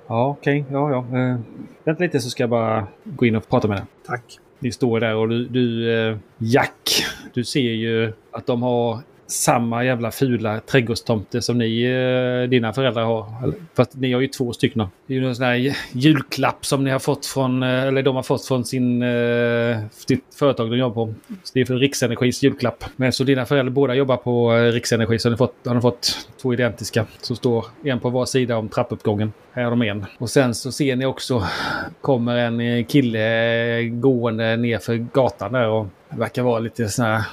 Ja, okej. Ja, ja. Eh, vänta lite så ska jag bara gå in och prata med henne. Tack. Ni står där och du, du eh, Jack, du ser ju att de har samma jävla fula trädgårdstomte som ni, eh, dina föräldrar har. För Fast ni har ju två stycken. Det är ju någon sån här julklapp som ni har fått från, eh, eller de har fått från sin, eh, sitt företag de jobbar på. Så det är för Riksenergis julklapp. Men så dina föräldrar båda jobbar på Riksenergi så har ni fått, har ni fått två identiska. Som står en på var sida om trappuppgången. Här har de en. Och sen så ser ni också kommer en kille gående ner för gatan där och verkar vara lite sån här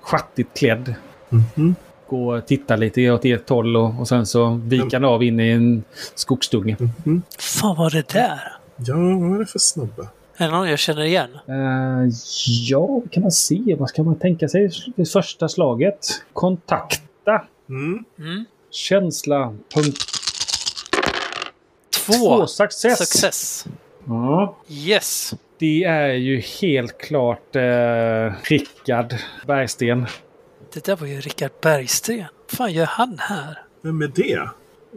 schattigt klädd. Mhm. Gå och titta lite åt ert håll och, och sen så viker han av in i en skogsdunge. Mhm. fan var det där? Ja, vad är det för snubbe? Är det någon jag känner igen? Eh, ja, kan man se? Vad ska man tänka sig i första slaget? Kontakta. Mm. Mm. Känsla. Punkt. Två. Två success. Success. Ja. Yes. Det är ju helt klart eh, Rickard Bergsten. Det där var ju Rickard Bergsten. Vad fan gör han här? Vem är det?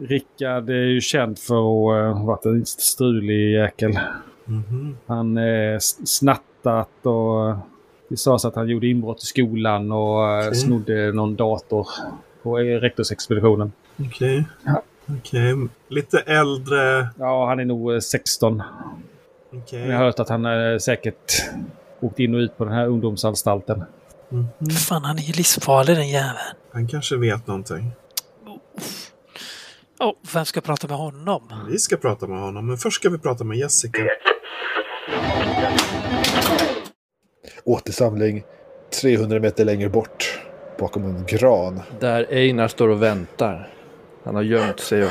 Rickard är ju känd för att ha varit en strulig jäkel. Mhm. Han eh, snattat och det sades att han gjorde inbrott i skolan och eh, Okej. snodde någon dator på eh, rektorsexpeditionen. Okej. Ja. Okej. Lite äldre. Ja, han är nog eh, 16. Okej. Jag har hört att han eh, säkert åkt in och ut på den här ungdomsanstalten. Mhm. Fan, han är ju livsfarlig den jäveln. Han kanske vet någonting. Oh, vem ska prata med honom? Vi ska prata med honom, men först ska vi prata med Jessica. Återsamling 300 meter längre bort. Bakom en gran. Där Einar står och väntar. Han har gömt sig och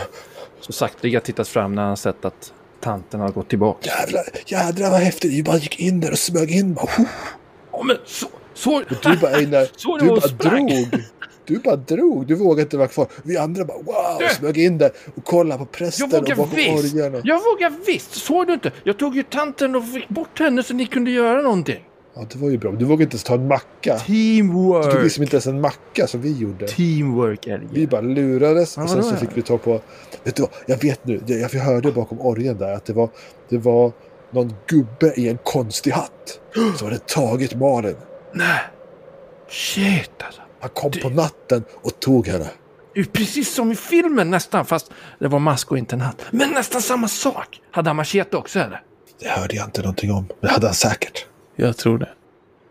så sakteliga tittat fram när han sett att tanten har gått tillbaka. Jävlar, jädrar vad häftigt. Vi bara gick in där och smög in. Bara. Ja, men så, så, Och du bara, Einar, Så du bara sprang. drog. Du bara drog. Du vågade inte vara kvar. Vi andra bara wow, smög in där och kollade på prästen Jag och vågar bakom visst. orgeln. Och... Jag vågar visst. Såg du inte? Jag tog ju tanten och fick bort henne så ni kunde göra någonting. Ja, det var ju bra. Du vågade inte ens ta en macka. Du tog Teamwork. liksom inte ens en macka som vi gjorde. Teamwork är Vi bara lurades Ja, och sen så fick vi ta på... Vet du vad? Jag vet nu. Jag jag hörde bakom orgeln där att det var, det var någon gubbe i en konstig hatt. Som hade tagit Malin. Nej. Shit alltså. Han kom på natten och tog henne. Det är ju precis som i filmen nästan fast det var mask och inte en hatt. Men nästan samma sak. Hade han machete också eller? Det hörde jag inte någonting om. Det hade han säkert. Jag tror det.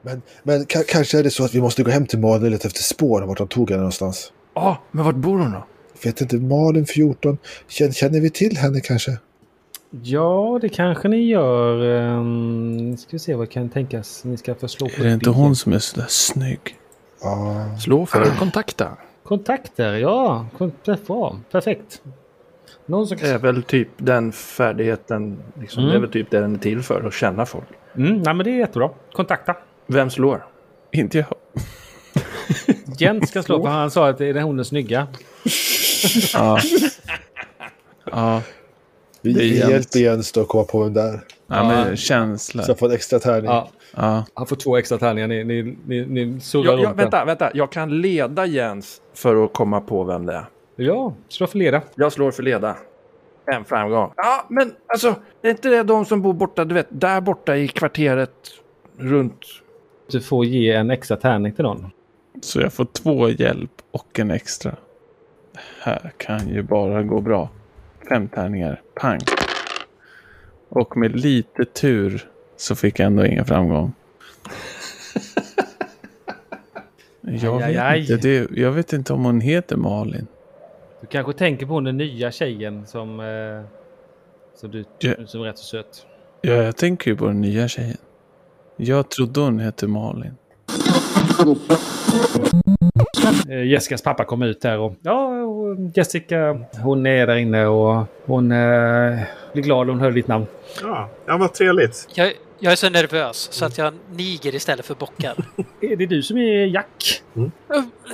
Men, men ka- kanske är det så att vi måste gå hem till Malin och leta efter spår vart han tog henne någonstans. Ja, men vart bor hon då? Vet inte, Malin 14. Känner, känner vi till henne kanske? Ja, det kanske ni gör. Um, ska vi se vad kan tänkas. Ni ska få slå på Är det inte hon som är sådär snygg? Ja. Slå för att kontakta. Kontakter, ja. Bra, perfekt. Någon som... Det är väl typ den färdigheten. Liksom, Mm. Det är väl typ det den är till för. Att känna folk. Mm, nej, men det är jättebra. Kontakta. Vem slår? Inte jag. Jens ska slå för han sa att det är hon är snygga. Ja. ja. Vi, Det är vi Jens. hjälper Jens då att komma på vem det är. ja men känsla. Så jag får en extra tärning. Ja, Ja. han får två extra tärningar. Ni, ni, ni, ni surrar Jag, vänta, vänta. Jag kan leda Jens för att komma på vem det är. Ja, slå för leda. Jag slår för leda. En framgång. Ja, men alltså. Är inte det de som bor borta, du vet, där borta i kvarteret runt? Du får ge en extra tärning till någon. Så jag får två hjälp och en extra. Det här kan ju bara gå bra. Fem tärningar. Pang. Och med lite tur så fick jag ändå ingen framgång. Jag vet, inte, det, jag vet inte om hon heter Malin. Du kanske tänker på den nya tjejen som, eh, Så du, Ja. du som är rätt så söt. Ja, jag tänker ju på den nya tjejen. Jag trodde hon hette Malin. Eh, Jessicas pappa kom ut där och ja, Jessica hon är där inne och hon eh, blir glad hon hör ditt namn. Ja, ja vad trevligt. Jag, jag är så nervös så att jag niger istället för bockar. Är det du som är Jack? Uh,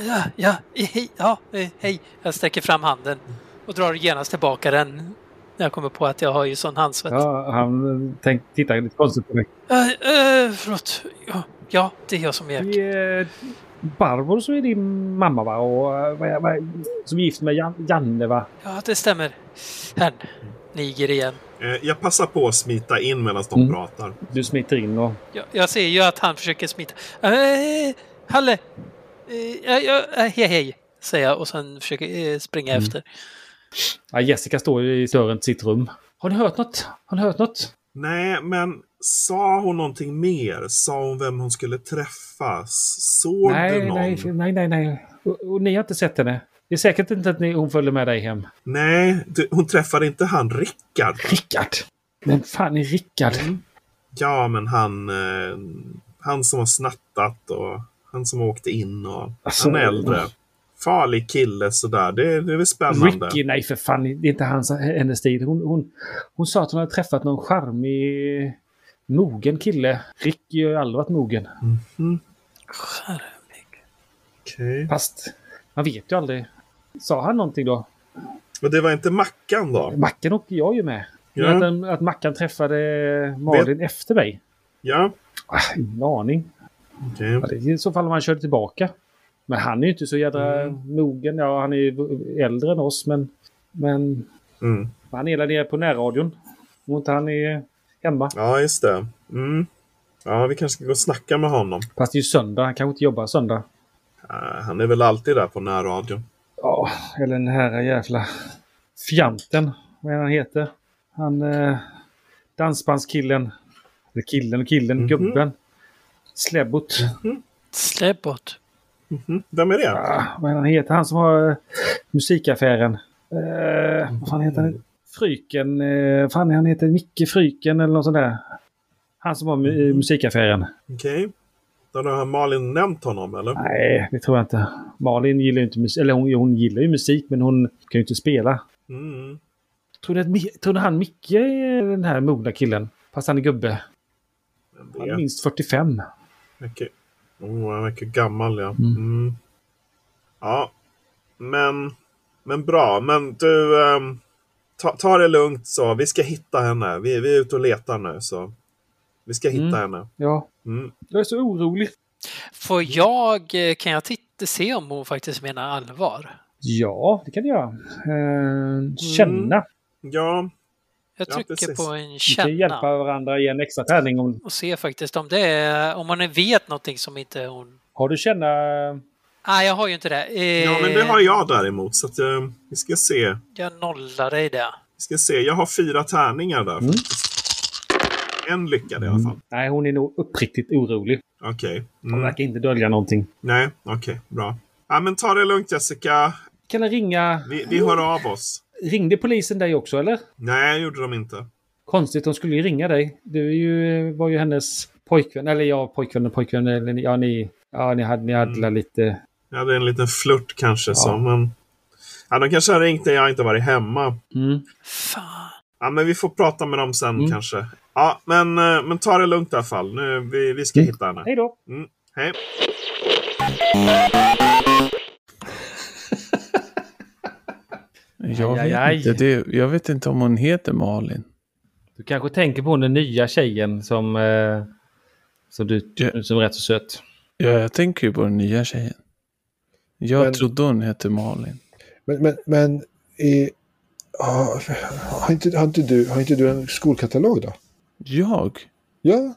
Ja, ja, hej, ja, eh, hej. Jag sträcker fram handen och drar genast tillbaka den när jag kommer på att jag har ju sån handsvett. Ja, han tänk, tittar lite konstigt på mig. Uh, uh, förlåt. Ja, ja, det är jag som är Jack. Eh, Barbro som är din mamma va? Och eh, är- vad är- som är gift med Jan, Janne va? Ja, det stämmer. Här, niger igen. Eh, Jag passar på att smita in medan de Mm. pratar. Du smiter in och... Jag, jag ser ju att han försöker smita. Uh, Halle! Ja, ja, hej, hej, säger jag och sen försöker eh, springa Mm. efter. Ja, Jessica står ju i dörren till sitt rum. Har ni hört något? Har ni hört något? Nej, men sa hon någonting mer? Sa hon vem hon skulle träffa? Såg nej, du någon? nej, nej, nej, nej. Och, och ni har inte sett henne? Det är säkert inte att ni, hon följde med dig hem. Nej, du, hon träffade inte han Rickard. Rickard? Vem fan är Rickard? Ja, men han, eh, han som har snattat och han som åkte in och Alltså, han är äldre. Farlig kille sådär. Det, det är väl spännande. Ricky, nej för fan, det är inte hans, hennes stil. Hon, hon, hon sa att hon hade träffat någon charmig, mogen kille. Ricky har ju aldrig varit mogen. Mhm, Charmig. Okej. Fast man vet ju aldrig. Sa han någonting då? Och det var inte Mackan då? Mackan åkte jag ju med. Ja. Att, den- att Mackan träffade Malin efter mig. Ja, Ah, ingen aning. okej. Ja, det är i så fall om han körde tillbaka. Men han är ju inte så jädra Mm. mogen. Ja, han är ju äldre än oss men... Men Mm. han är där nere på närradion. Om inte han är hemma. Ja, just det. Mm. Ja, vi kanske ska gå och snacka med honom. Fast det är ju söndag. Han kanske inte jobbar söndag. Eh, han är väl alltid där på närradion. Ja, eller den här jävla fjanten. Vad är han heter? Han... Eh, dansbandskillen. Eller killen och killen. Mhm. Gubben. Slebbot. Släbbot. Mhm. Vem är det? Ah, vad är han heter? Han som har eh, musikaffären. Eh, vad fan heter han? Fryken. Eh, fan han heter Micke Fryken eller något sånt där. Han som har mu- musikaffären. Okej. Då har Malin nämnt honom, eller? Nej, det tror jag inte. Malin gillar ju inte musik. Eller hon, hon gillar ju musik men hon kan ju inte spela. Mm. Tror du, att, tror du han Micke är den här mogna killen? Fast han är gubbe. Han är minst 45. Mycket. Oh, han verkar gammal, ja. Mm. Ja, men, men bra. Men du, ehm, ta, ta det lugnt så. Vi ska hitta henne. Vi, vi är ute och letar nu, så vi ska hitta Mm. henne. Ja, Mm. jag är så orolig. Får jag, eh, kan jag titta, se om hon faktiskt menar allvar? Ja, det kan jag göra. Eh, känna. Ja, Jag Ja, trycker precis. på en Vi kan hjälpa känna varandra i en extra tärning. Om, och se faktiskt om det är, om man vet någonting som inte hon... har du känna... Nej, jag har ju inte det. Eh, ja, men det har jag däremot. Så att, eh, vi ska se. Jag nollar dig det. Vi ska se. Jag har fyra tärningar där. Mm. faktiskt. En lyckad i alla fall. Nej, hon är nog uppriktigt orolig. Okej. Hon Mm. verkar inte dölja någonting. Nej, okej. bra. Ja, men ta det lugnt Jessica. Kan jag ringa... Vi, vi hör av oss. Ringde polisen dig också eller? Nej, gjorde de inte. Konstigt, de skulle ju ringa dig. Du är ju, var ju hennes pojkvän. Eller ja, pojkvän och pojkvän. Eller, ja, ni, ja, ni hade, ni hade Mm. lite... Jag hade en liten flört kanske. Så, men... ja, de kanske har ringt när jag inte varit hemma. Mm. Fan. Ja, men vi får prata med dem sen Mm. kanske. Ja, men, eh, men ta det lugnt i alla fall. Nu, vi, vi ska Mm. hitta henne. Hej då! Mm. Hej. Jag, vet. Inte, det, jag vet inte om hon heter Malin. Du kanske tänker på den nya tjejen som... Eh, som du Ja. som är rätt så söt. Ja, jag tänker ju på den nya tjejen. Jag Men- trodde hon hette Malin. Men, men, men i, ja, har, inte, har, inte du, har inte du en skolkatalog då? Jag? Ja,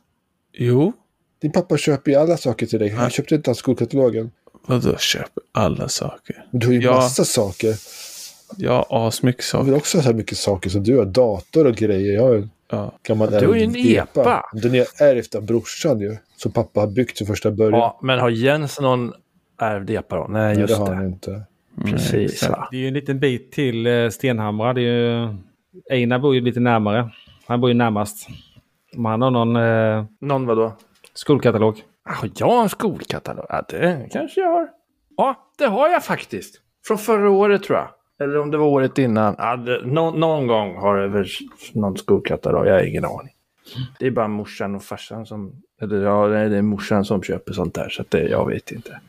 Jo. din pappa köper ju alla saker till dig. Han Ja. köpte inte alls skolkatalogen. Vadå köper alla saker? Men du har ju Ja. massa saker. Jag har asmycket Jag vill saker. också så här mycket saker som du har. Dator och grejer. Jag har en Ja. gammal Du har ju en ärvd epa. Den är ärvt av brorsan ju. Som pappa har byggt till första början. Ja, men har Jens någon ärvd epa då? Nej, Nej, just det har det. han inte. Precis. exakt. va? Det är ju en liten bit till eh, Stenhamra. Det är ju Einar bor ju lite närmare. Han bor ju närmast. Om han har någon eh, Någon vadå? skolkatalog. Har jag en skolkatalog? Ja, det kanske jag har. Ja, det har jag faktiskt. Från förra året tror jag. Eller om det var året innan. Ja, det, nå- någon gång har jag väl någon skolkatalog. Jag har ingen aning. Det är bara morsan och farsan som... Eller ja, nej, det är morsan som köper sånt där. Så att det, jag vet inte.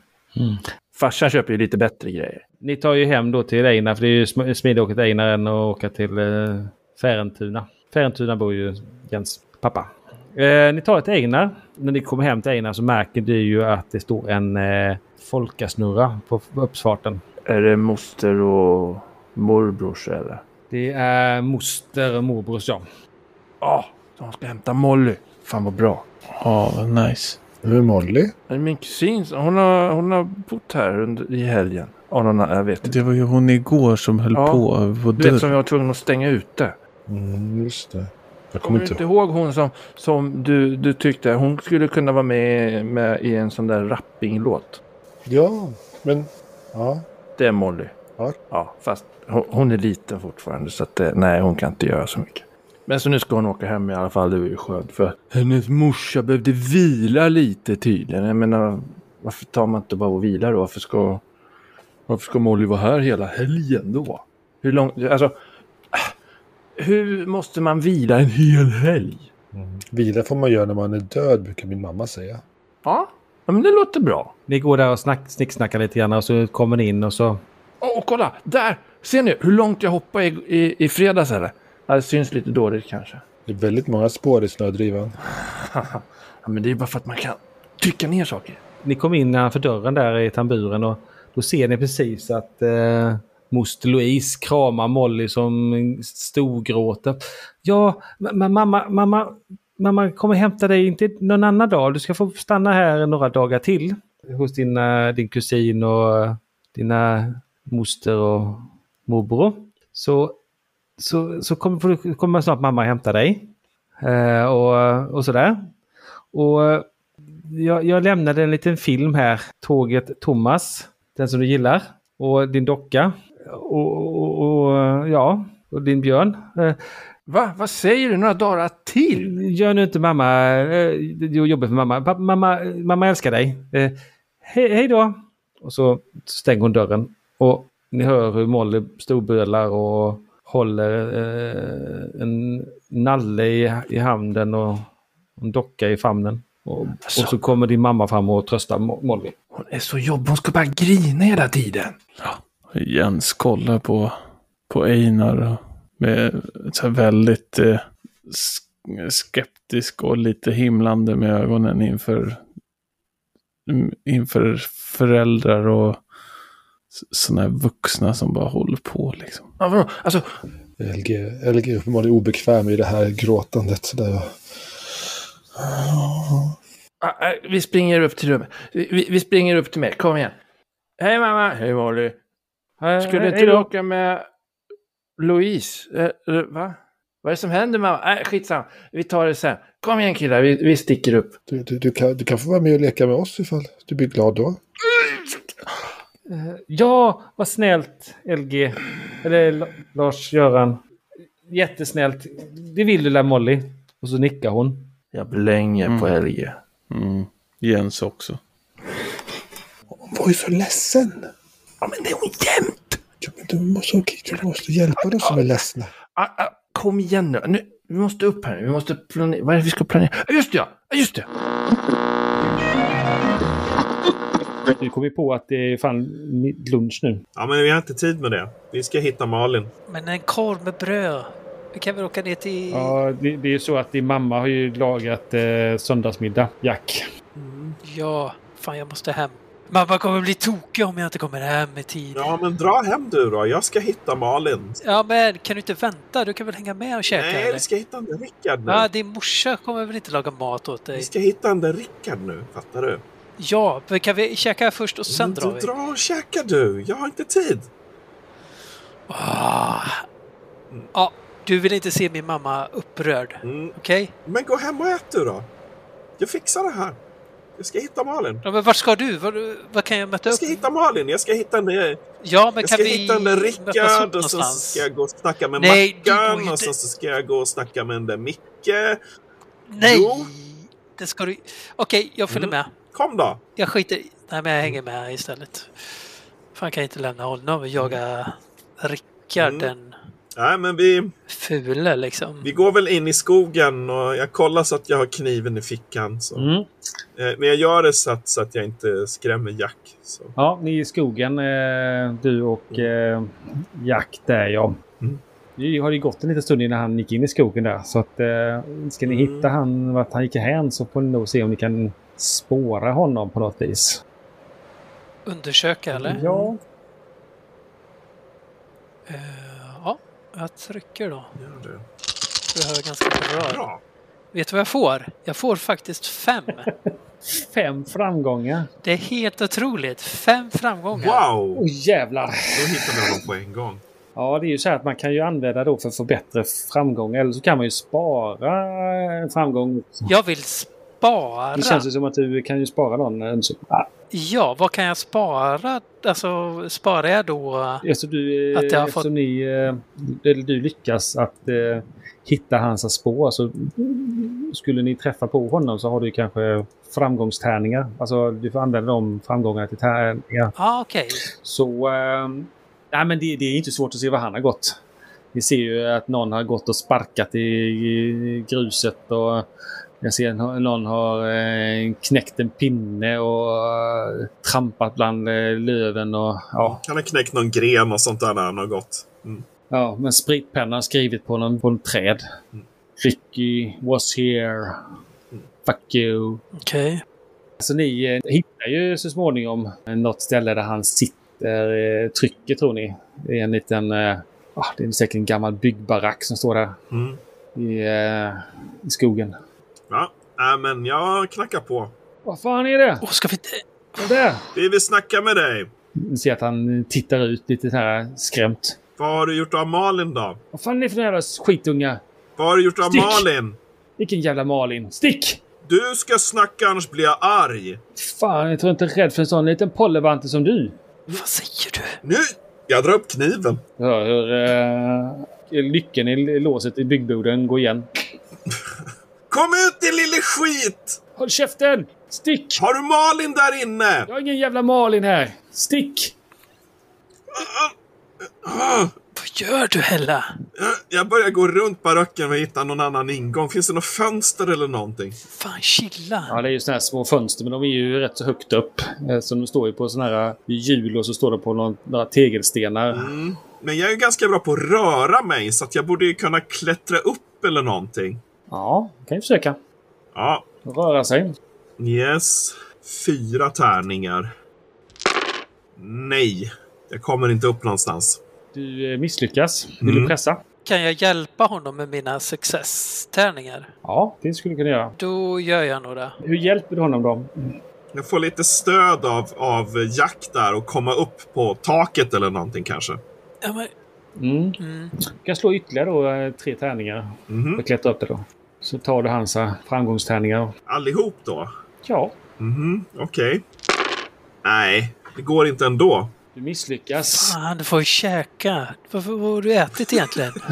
Farsan köper ju lite bättre grejer. Ni tar ju hem då till Einar, för det är ju sm- smidigare att åka till Einar än att åka till eh, Färentuna. Färentuna bor ju Jens pappa. Eh, ni tar ett Einar. När ni kommer hem till Einar så märker du ju att det står en eh, folkasnurra på uppfarten. Är det moster och morbrors eller? Det är moster och morbrors ja. Ja, de ska hämta Molly. Fan vad bra. Ja, vad nice. Nu är Molly. Min kusin, hon har, hon har bott här under, i helgen. Ja, någon, jag vet inte. Det var ju hon igår som höll Ja, på på Du vet som jag var tvungen att stänga ute. Mm, just det. Jag Kommer kommer inte inte ihåg. hon som, som du, du tyckte hon skulle kunna vara med, med i en sån där rappinglåt? Ja, men... Ja. Det är Molly. Ja. Ja, fast hon, hon är liten fortfarande så att nej, hon kan inte göra så mycket. Men så nu ska hon åka hem i alla fall. Det var ju skönt för hennes morsa behövde vila lite tydligen. Jag menar, varför tar man inte bara och vilar då? Varför ska, varför ska Molly vara här hela helgen då? Hur långt, alltså, hur måste man vila en hel helg? Vila får man göra när man är död, brukar min mamma säga. Ja, men det låter bra. Ni går där och snack, snicksnackar lite grann och så kommer ni in och så... Åh, kolla! Där! Ser ni hur långt jag hoppade i, i, i fredags eller? Ja, det syns lite dåligt kanske. Det är väldigt många spår i snödrivan. ja, men det är ju bara för att man kan trycka ner saker. Ni kom in innanför dörren där i tamburen och då ser ni precis att eh, moster Louise kramar Molly som storgråter. Ja, mamma, mamma, mamma kommer hämta dig inte någon annan dag. Du ska få stanna här några dagar till hos din, eh, din kusin och eh, dina moster och morbror. Så, så, så kommer, kommer snart mamma hämta dig. Eh, och, och sådär. Och eh, jag, jag lämnade en liten film här. Tåget Thomas. Den som du gillar. Och din docka. Och, och, och ja, och din björn. Eh, Va? Vad säger du? Några dagar till? Gör nu inte mamma. eh, Det är jobbigt för mamma. Pa- Mamma, mamma älskar dig. Eh, Hej, hej då! Och så stänger hon dörren. Och ni hör hur Molly storbölar och håller eh, en nalle i, i handen och en docka i famnen. Och, och så kommer din mamma fram och tröstar Mo- Molly. Hon är så jobbig. Hon ska bara grina hela tiden. Jens kollar på, på Einar och med så här väldigt eh, sk- skeptisk och lite himlande med ögonen inför, inför föräldrar och sådana här vuxna som bara håller på liksom. Alltså, LG, LG är uppenbarligen obekväm i det här gråtandet. Där. ah, ah, vi springer upp till rummet. Vi, vi springer upp till mig. Kom igen. Hej mamma. Hej Molly. Skulle inte du åka med Louise? Eh, va? Vad är det som händer mamma? Nej, skitsamma. Vi tar det sen. Kom igen killar, vi, vi sticker upp. Du, du, du, kan, du kan få vara med och leka med oss ifall du blir glad då. Ja, vad snällt LG. Eller Lars-Göran. Jättesnällt. Det vill du la Molly. Och så nickar hon. Jag blänger på LG. Mm. Jens också. Hon var ju så ledsen. Ja, men det är hon jämt! Ja, men du måste, du måste hjälpa dem som är ledsna. Ah, ah, kom igen nu. nu. Vi måste upp här. Vi måste planera. Vad är det vi ska planera? Just det, ja! Just det! Du kom ju på att det är fan lunch nu. Ja, men vi har inte tid med det. Vi ska hitta Malin. Men en korv med bröd. Vi kan väl åka ner till... Ja, det, det är ju så att din mamma har ju lagat eh, söndagsmiddag. Jack. Ja, fan jag måste hem. Mamma kommer bli tokig om jag inte kommer hem i tid. Ja, men dra hem du då. Jag ska hitta Malin. Ja, men kan du inte vänta? Du kan väl hänga med och käka? Nej, eller? vi ska hitta den där Rickard nu. Ja, din morsa kommer väl inte laga mat åt dig? Vi ska hitta den där Rickard nu. Fattar du? Ja, kan vi käka först och sen drar vi? dra och käka du. Jag har inte tid. Ah. Ja, du vill inte se min mamma upprörd. Mm. Okej? Men gå hem och ät du då. Jag fixar det här. Jag ska hitta Malin. Ja, men vart ska du? Vad, vad kan jag möta Jag upp? ska hitta Malin. Jag ska hitta den där, Ja, men jag kan ska vi hitta upp Rickard och sen ska jag gå och snacka med Nej, Mackan och sen ska jag gå och snacka med den där Micke. Nej! Jo. Det ska du... Okej, jag följer Mm. med. Kom då! Jag skiter. Nej, men jag hänger med istället. Fan kan jag inte lämna honom och jaga Rickard Mm. den Nej, men vi, fule liksom. vi går väl in i skogen och jag kollar så att jag har kniven i fickan. Så. Mm. Eh, Men jag gör det så att, så att jag inte skrämmer Jack. Så. Ja, ni är i skogen, eh, du och eh, Jack där ja. Mm. Det har ju gått en liten stund innan han gick in i skogen där. Så att ska ni Mm. hitta han, vart han gick hän så får ni nog se om ni kan spåra honom på något vis. Undersöka eller? Ja. Eh, ja, jag trycker då. Gör det. Det hör ganska bra. Bra! Vet du vad jag får? Jag får faktiskt fem. Fem framgångar. Det är helt otroligt. Fem framgångar. Wow! Åh jävlar! Då hittar vi honom på en gång. Ja, det är ju så här att man kan ju använda då för att få bättre framgång. Eller så kan man ju spara en framgång. Jag vill spara. Det känns ju som att du kan ju spara någon. eh, Ah, Ja, vad kan jag spara? Alltså, sparar jag då? Alltså du, Att jag har fått- ni, eh, eller du lyckas att eh, hitta hans spår så skulle ni träffa på honom så har du kanske framgångstärningar. Alltså du får använda de framgångarna till tärningar. Ja, ah, okej. Så eh, nej, men det, det är inte svårt att se vad han har gått. Vi ser ju att någon har gått och sparkat i, i gruset och jag ser att någon har eh, knäckt en pinne och eh, trampat bland eh, löven och ja. Han har knäckt någon gren och sånt där när han har gått. Mm. Ja, men spritpennan har skrivit på någon, på en träd. Ricky was here. Fuck you. Okej. Så ni eh, hittar ju så småningom något ställe där han sitter. Eh, trycker tror ni. Det är en liten... Eh, ah, det är säkert en gammal byggbarack som står där Mm. i, eh, i skogen. Ja, äh, men jag knackar på. Vad fan är det? Åh, ska vi inte... Vad är det? Vi vill snacka med dig. Ni ser att han tittar ut lite så här skrämt. Vad har du gjort av Malin då? Vad fan är det för jävla skitunga? Vad har du gjort av Stick! Malin? Vilken jävla Malin. Stick! Du ska snacka annars blir jag arg. Fan, jag tror inte jag är rädd för en sån liten pollevante som du. Vad säger du? Nu! Jag drar upp kniven. Jag hör hur eh, lycken i låset i byggboden går igen. Kom ut din lille skit! Håll käften! Stick! Har du Malin där inne? Jag har ingen jävla Malin här. Stick! Vad gör du Hella? Jag börjar gå runt baracken och hitta någon annan ingång. Finns det något fönster eller någonting? Fan, chilla. Ja, det är ju såna här små fönster, men de är ju rätt så högt upp. Eh, Så de står ju på såna här hjul och så står de på någon, några tegelstenar. Mm. Men jag är ju ganska bra på att röra mig så att jag borde ju kunna klättra upp eller någonting. Ja, kan ju försöka. Ja, Röra sig. yes. Fyra tärningar. Nej, jag kommer inte upp någonstans. Du eh, misslyckas. Vill Mm. du pressa? Kan jag hjälpa honom med mina success-tärningar? Ja, det skulle du kunna göra. Då gör jag nog det. Hur hjälper du honom då? Jag får lite stöd av, av Jack där och komma upp på taket eller någonting kanske. Ja, men, Mm. mm. Du kan slå ytterligare då, eh, tre tärningar för att klättra upp det då. Så tar du hans eh, framgångstärningar. Allihop då? Ja, Mhm, okej. Nej, det går inte ändå. du misslyckas. Fan, du får ju käka. Vad, vad har du ätit egentligen?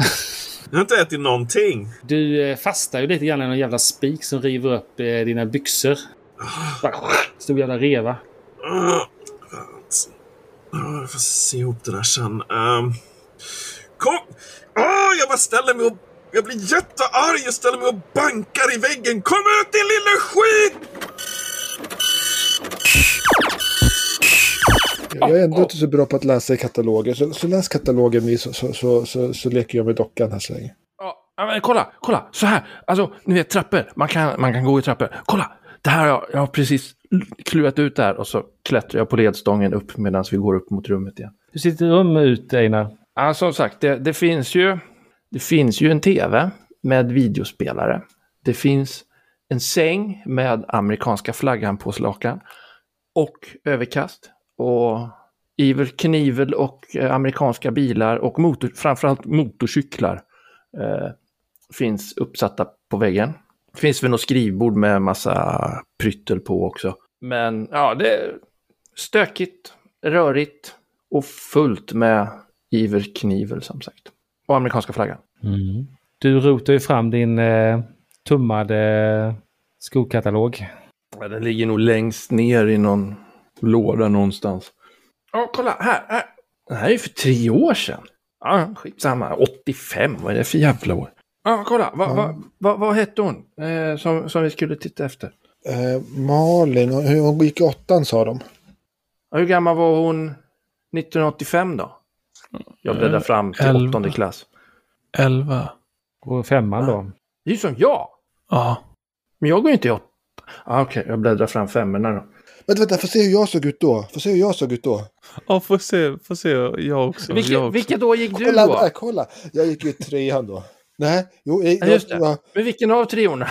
Jag har inte ätit någonting. Du eh, fastnar ju lite grann i någon jävla spik som river upp eh, dina byxor. Bara, Stor jävla reva. Ah. Ah, Jag får se ihop det där sen. Um, kom! Ah, jag bara ställer mig och... Jag blir jättearg. Jag ställer mig och bankar i väggen. Kom ut din lille skit! Jag är ändå inte så bra på att läsa i kataloger. Så, så läs katalogen ni så, så, så, så, så leker jag med dockan här så länge. Ja, men kolla, kolla, så här. Alltså, ni vet trappor. Man kan, man kan gå i trappor. Kolla, det här har jag, jag har precis klurat ut där och så klättrar jag på ledstången upp medan vi går upp mot rummet igen. Hur sitter rum ut, Einar? Ja, som sagt, det, det, finns ju, det finns ju en tv med videospelare. Det finns en säng med amerikanska flaggan på slakan och överkast. Och iver knivel och eh, amerikanska bilar och motor, framförallt motorcyklar eh, finns uppsatta på väggen. Det finns väl något skrivbord med massa pryttel på också. Men ja, det är stökigt, rörigt och fullt med iverknivel som sagt. Och amerikanska flaggan. Mm. Du rotar ju fram din eh, tummade skokatalog. Ja, den ligger nog längst ner i någon låda någonstans. Ja, kolla här, här. Det här är ju för tre år sedan. Ja, skitsamma. 85, vad är det för jävla år? Ja, kolla. Va, va, va, vad hette hon eh, som, som vi skulle titta efter? Eh, Malin, hon gick i åttan sa de. Hur gammal var hon 1985 då? Jag bläddrar fram till Elva. åttonde klass. 11. Och femman då. Det är ju som jag! Ja. Men jag går ju inte i åtta. Ah, Okej, jag bläddrar fram femmorna då. Vänta, vänta, får se hur jag såg ut då. Får se hur jag såg ut då. Ja, får se, får se jag också. Vilket, jag också. vilket år gick du Kolla, då? där, kolla. Jag gick ju i trean då. Nej, jo, jag, Ja, just jag, det. jag, Men vilken av treorna?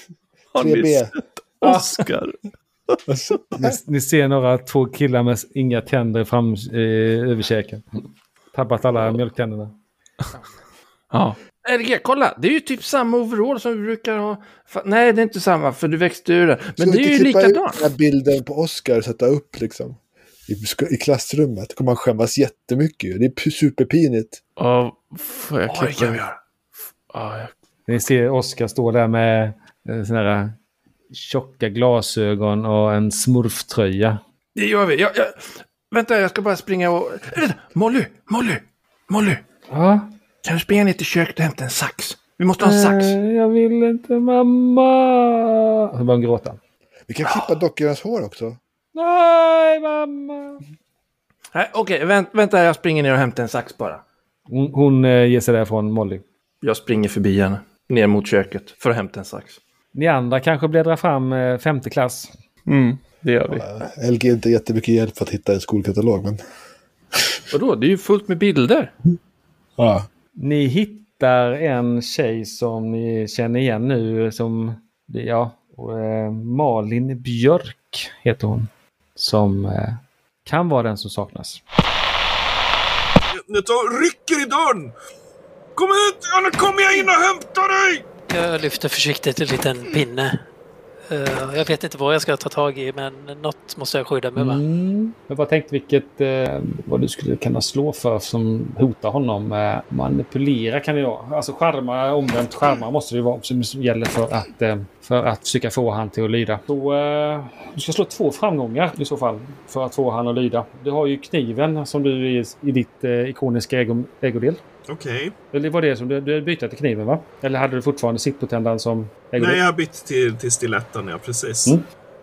Har ni 3B. sett Oscar? Ni, ni ser några två killar med inga tänder fram eh, över käken. Tappat alla mjölktänderna. Ja. LG, kolla! Det är ju typ samma overall som vi brukar ha. Nej, det är inte samma, för du växte ur det. Men Ska det vi är inte ju klippa ut likadant. den här bilden på Oscar och sätta upp liksom? I, i klassrummet. Kommer han skämmas jättemycket. Det är superpinigt. Ja, får jag klippa? kan vi göra. Ja, jag... Ni ser Oskar stå där med eh, såna här tjocka glasögon och en smurftröja. Det gör vi. Jag, jag... Vänta, jag ska bara springa och... Vänta, Molly! Molly! Molly! Ja, Kan du springa ner till köket och hämta en sax? Vi måste ha en sax. jag vill inte mamma. Så börjar hon gråta. Vi kan klippa dockornas hår också. Nej, mamma. Nej, Okej, vänt, vänta, jag springer ner och hämtar en sax bara. Hon, hon eh, ger sig därifrån, Molly. Jag springer förbi henne, ner mot köket, för att hämta en sax. Ni andra kanske bläddrar fram eh, femte klass. Mm, det gör vi. Eh, LG är inte jättemycket hjälp för att hitta en skolkatalog, men... Vadå? Det är ju fullt med bilder. Ja. Ni hittar en tjej som ni känner igen nu som, ja, och, eh, Malin Björk heter hon. Som eh, kan vara den som saknas. Nu tar rycker i dörren! Kom ut! Annars kommer jag in och hämtar dig! Jag lyfter försiktigt en liten pinne. Eh, jag vet inte vad jag ska ta tag i men något måste jag skydda mig med. Mm. Jag bara tänkte vilket, eh, vad du skulle kunna slå för som hotar honom. Eh, manipulera kan det vara. Alltså skärma, omvänt skärma måste det vara som gäller för att, eh, för att försöka få han till att lyda. Så eh, du ska slå två framgångar i så fall för att få han att lyda. Du har ju kniven som du i, i ditt eh, ikoniska ägo, ägodel. Okej. Eller var det som du, du bytte till kniven va? Eller hade du fortfarande sittpotändan som? Nej, jag har bytt till, till stiletten, ja precis. Mm.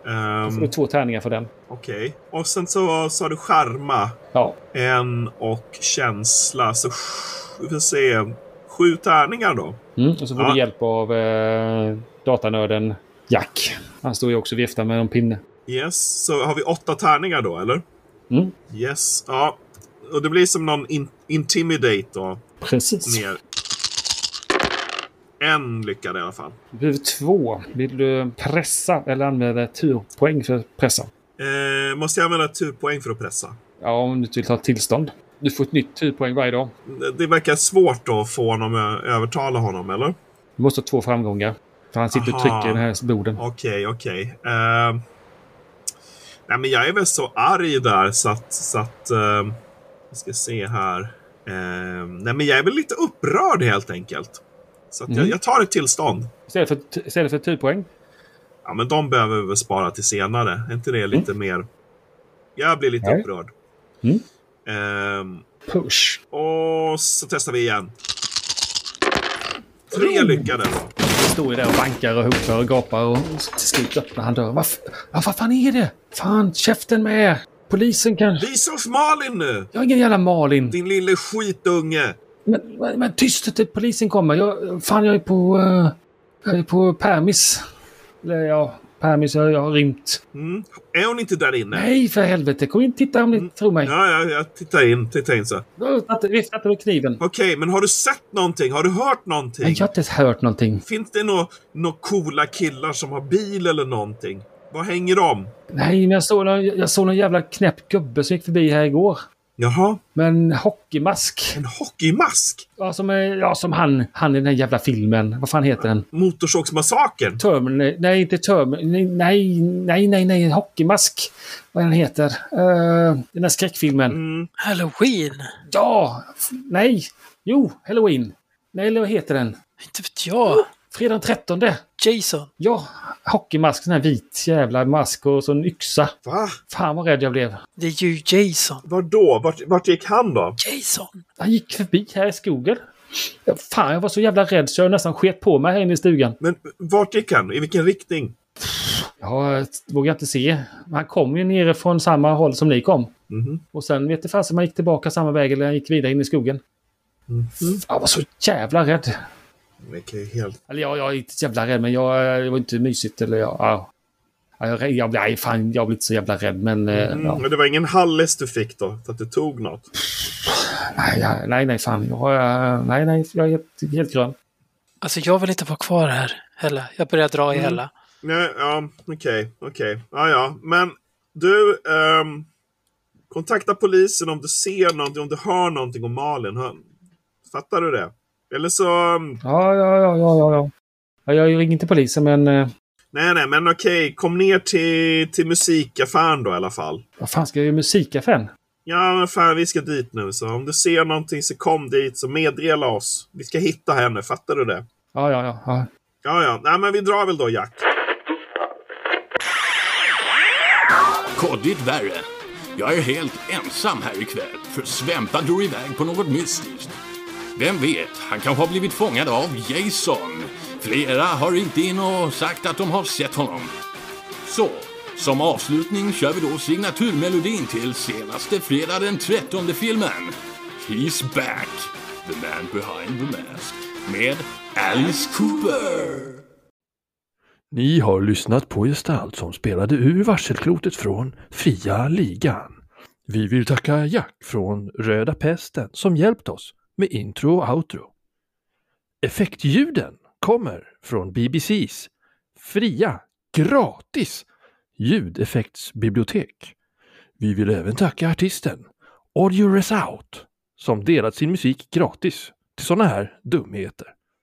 Ehm, Då får du två tärningar för den. Okej. Och sen så sa du skärma. Ja. En och känsla. Så vi får se. Sju tärningar då. Mm, och så får Ja. du hjälp av eh, datanörden Jack. Han står ju också och viftar med en pinne. Yes. Så har vi åtta tärningar då, eller? Mm. Yes. Ja. Och det blir som någon in intimidate då. Precis. Ner. En lyckade i alla fall. Du behöver två. Vill du pressa eller använda turpoäng för att pressa? Eh, måste jag använda turpoäng för att pressa? Ja, om du inte vill ta tillstånd. Du får ett nytt turpoäng varje dag. Det, verkar svårt då att få honom att övertala honom, eller? Du måste ha två framgångar. För han sitter och Aha. trycker i den här borden. Okej, okej. Eh, nej, men jag är väl så arg där så att... Så att eh, vi ska se här. Eh, nej, men jag är väl lite upprörd helt enkelt. Så att jag, Mm. jag tar ett tillstånd. Istället för, istället för turpoäng. Ja, men de behöver vi spara till senare. Är inte det lite mer... Jag blir lite Nej. upprörd. Mm. Ehm, Push. och så testar vi igen. Tre lyckade då. Han står ju där och bankar och hotar och gapar och till slut öppnar han dörren. Vad, vad fan är det? Fan, käften med er! Polisen kanske... Visa oss Malin nu! Jag är ingen jävla Malin. Din lille skitunge! Men, men, men tyst till polisen kommer. Jag, fan, jag är på... eh, jag är på permis. Eller ja, permis. Jag, jag har rymt. Mm. Är hon inte där inne? Nej, för helvete. Kom in titta om ni tror mig. Ja, ja, jag tittar in. Tittar in så. Vifta inte med kniven. Okej, men har du sett någonting? Har du hört någonting? Nej, jag har inte hört någonting. Finns det några nå coola killar som har bil eller någonting? Var hänger de? Nej, men jag såg, någon, jag såg någon jävla knäpp gubbe som gick förbi här igår. Jaha, Men hockeymask. en hockeymask? Ja, som, är, ja, som han, han i den här jävla filmen. Vad fan heter den? Motorsågsmassakern? Terminator. Nej, inte Terminator. Nej, nej, nej, nej. En hockeymask. Vad den heter. Uh, den här skräckfilmen. Mm. Halloween? Ja! Nej! Jo, Halloween. Nej, eller vad heter den? Inte vet jag. Fredag den 13. Jason? Ja, hockeymask. Sån här vit jävla mask och så en yxa. Va? Fan vad rädd jag blev. Det är ju Jason. Var då? Vart, vart gick han då? Jason? Han gick förbi här i skogen. Ja, Fan, jag var så jävla rädd så jag nästan sket på mig här inne i stugan. Men vart gick han? I vilken riktning? Jag vågar inte se. Han kom ju nere från samma håll som ni kom. Mhm. Och sen vet det fasen om han gick tillbaka samma väg eller han gick vidare in i skogen. Jag var så jävla rädd. Ju helt... Eller jag, jag är inte så jävla rädd men jag, det var inte mysigt. Eller jag, ja. Ja, jag, jag, nej, fan, jag blev inte så jävla rädd men... eh, Mm, Ja. Men det var ingen Hallis du fick då? För att du tog något? Nej, nej, nej, fan. Jag, eh, nej, nej, jag är helt, helt grön. Alltså jag vill inte vara kvar här heller. Jag börjar dra i Mm. hela. Nej, ja, okej, okej. Ja, ja. Men du, ehm, kontakta polisen om du ser någonting, om du hör någonting om Malin. Hör, fattar du det? Eller så... Ja, ja, ja, ja, ja. ja. ja jag ringer inte polisen men... eh, Nej, nej, men okej. Kom ner till, till musikaffären då i alla fall. Vad fan ska jag göra i musikaffären? Ja, men fan, vi ska dit nu. Så om du ser någonting så kom dit, så meddela oss. Vi ska hitta henne, fattar du det? Ja, ja, ja. ja. Ja, ja. Nej, men vi drar väl då, Jack. Koddigt värre. Jag är helt ensam här ikväll, för Svempa drog iväg på något mystiskt. Vem vet, han kanske har blivit fångad av Jason. Flera har ringt in och sagt att de har sett honom. Så, som avslutning kör vi då signaturmelodin till senaste fredag den 13 filmen. He's back, the man behind the mask, med Alice Cooper. Ni har lyssnat på Gestalt som spelade ur varselklotet från Fria Ligan. Vi vill tacka Jack från Röda Pesten som hjälpt oss med intro och outro. Effektljuden kommer från BBCs fria, gratis ljudeffektsbibliotek. Vi vill även tacka artisten Audio Resout som delat sin musik gratis till sådana här dumheter.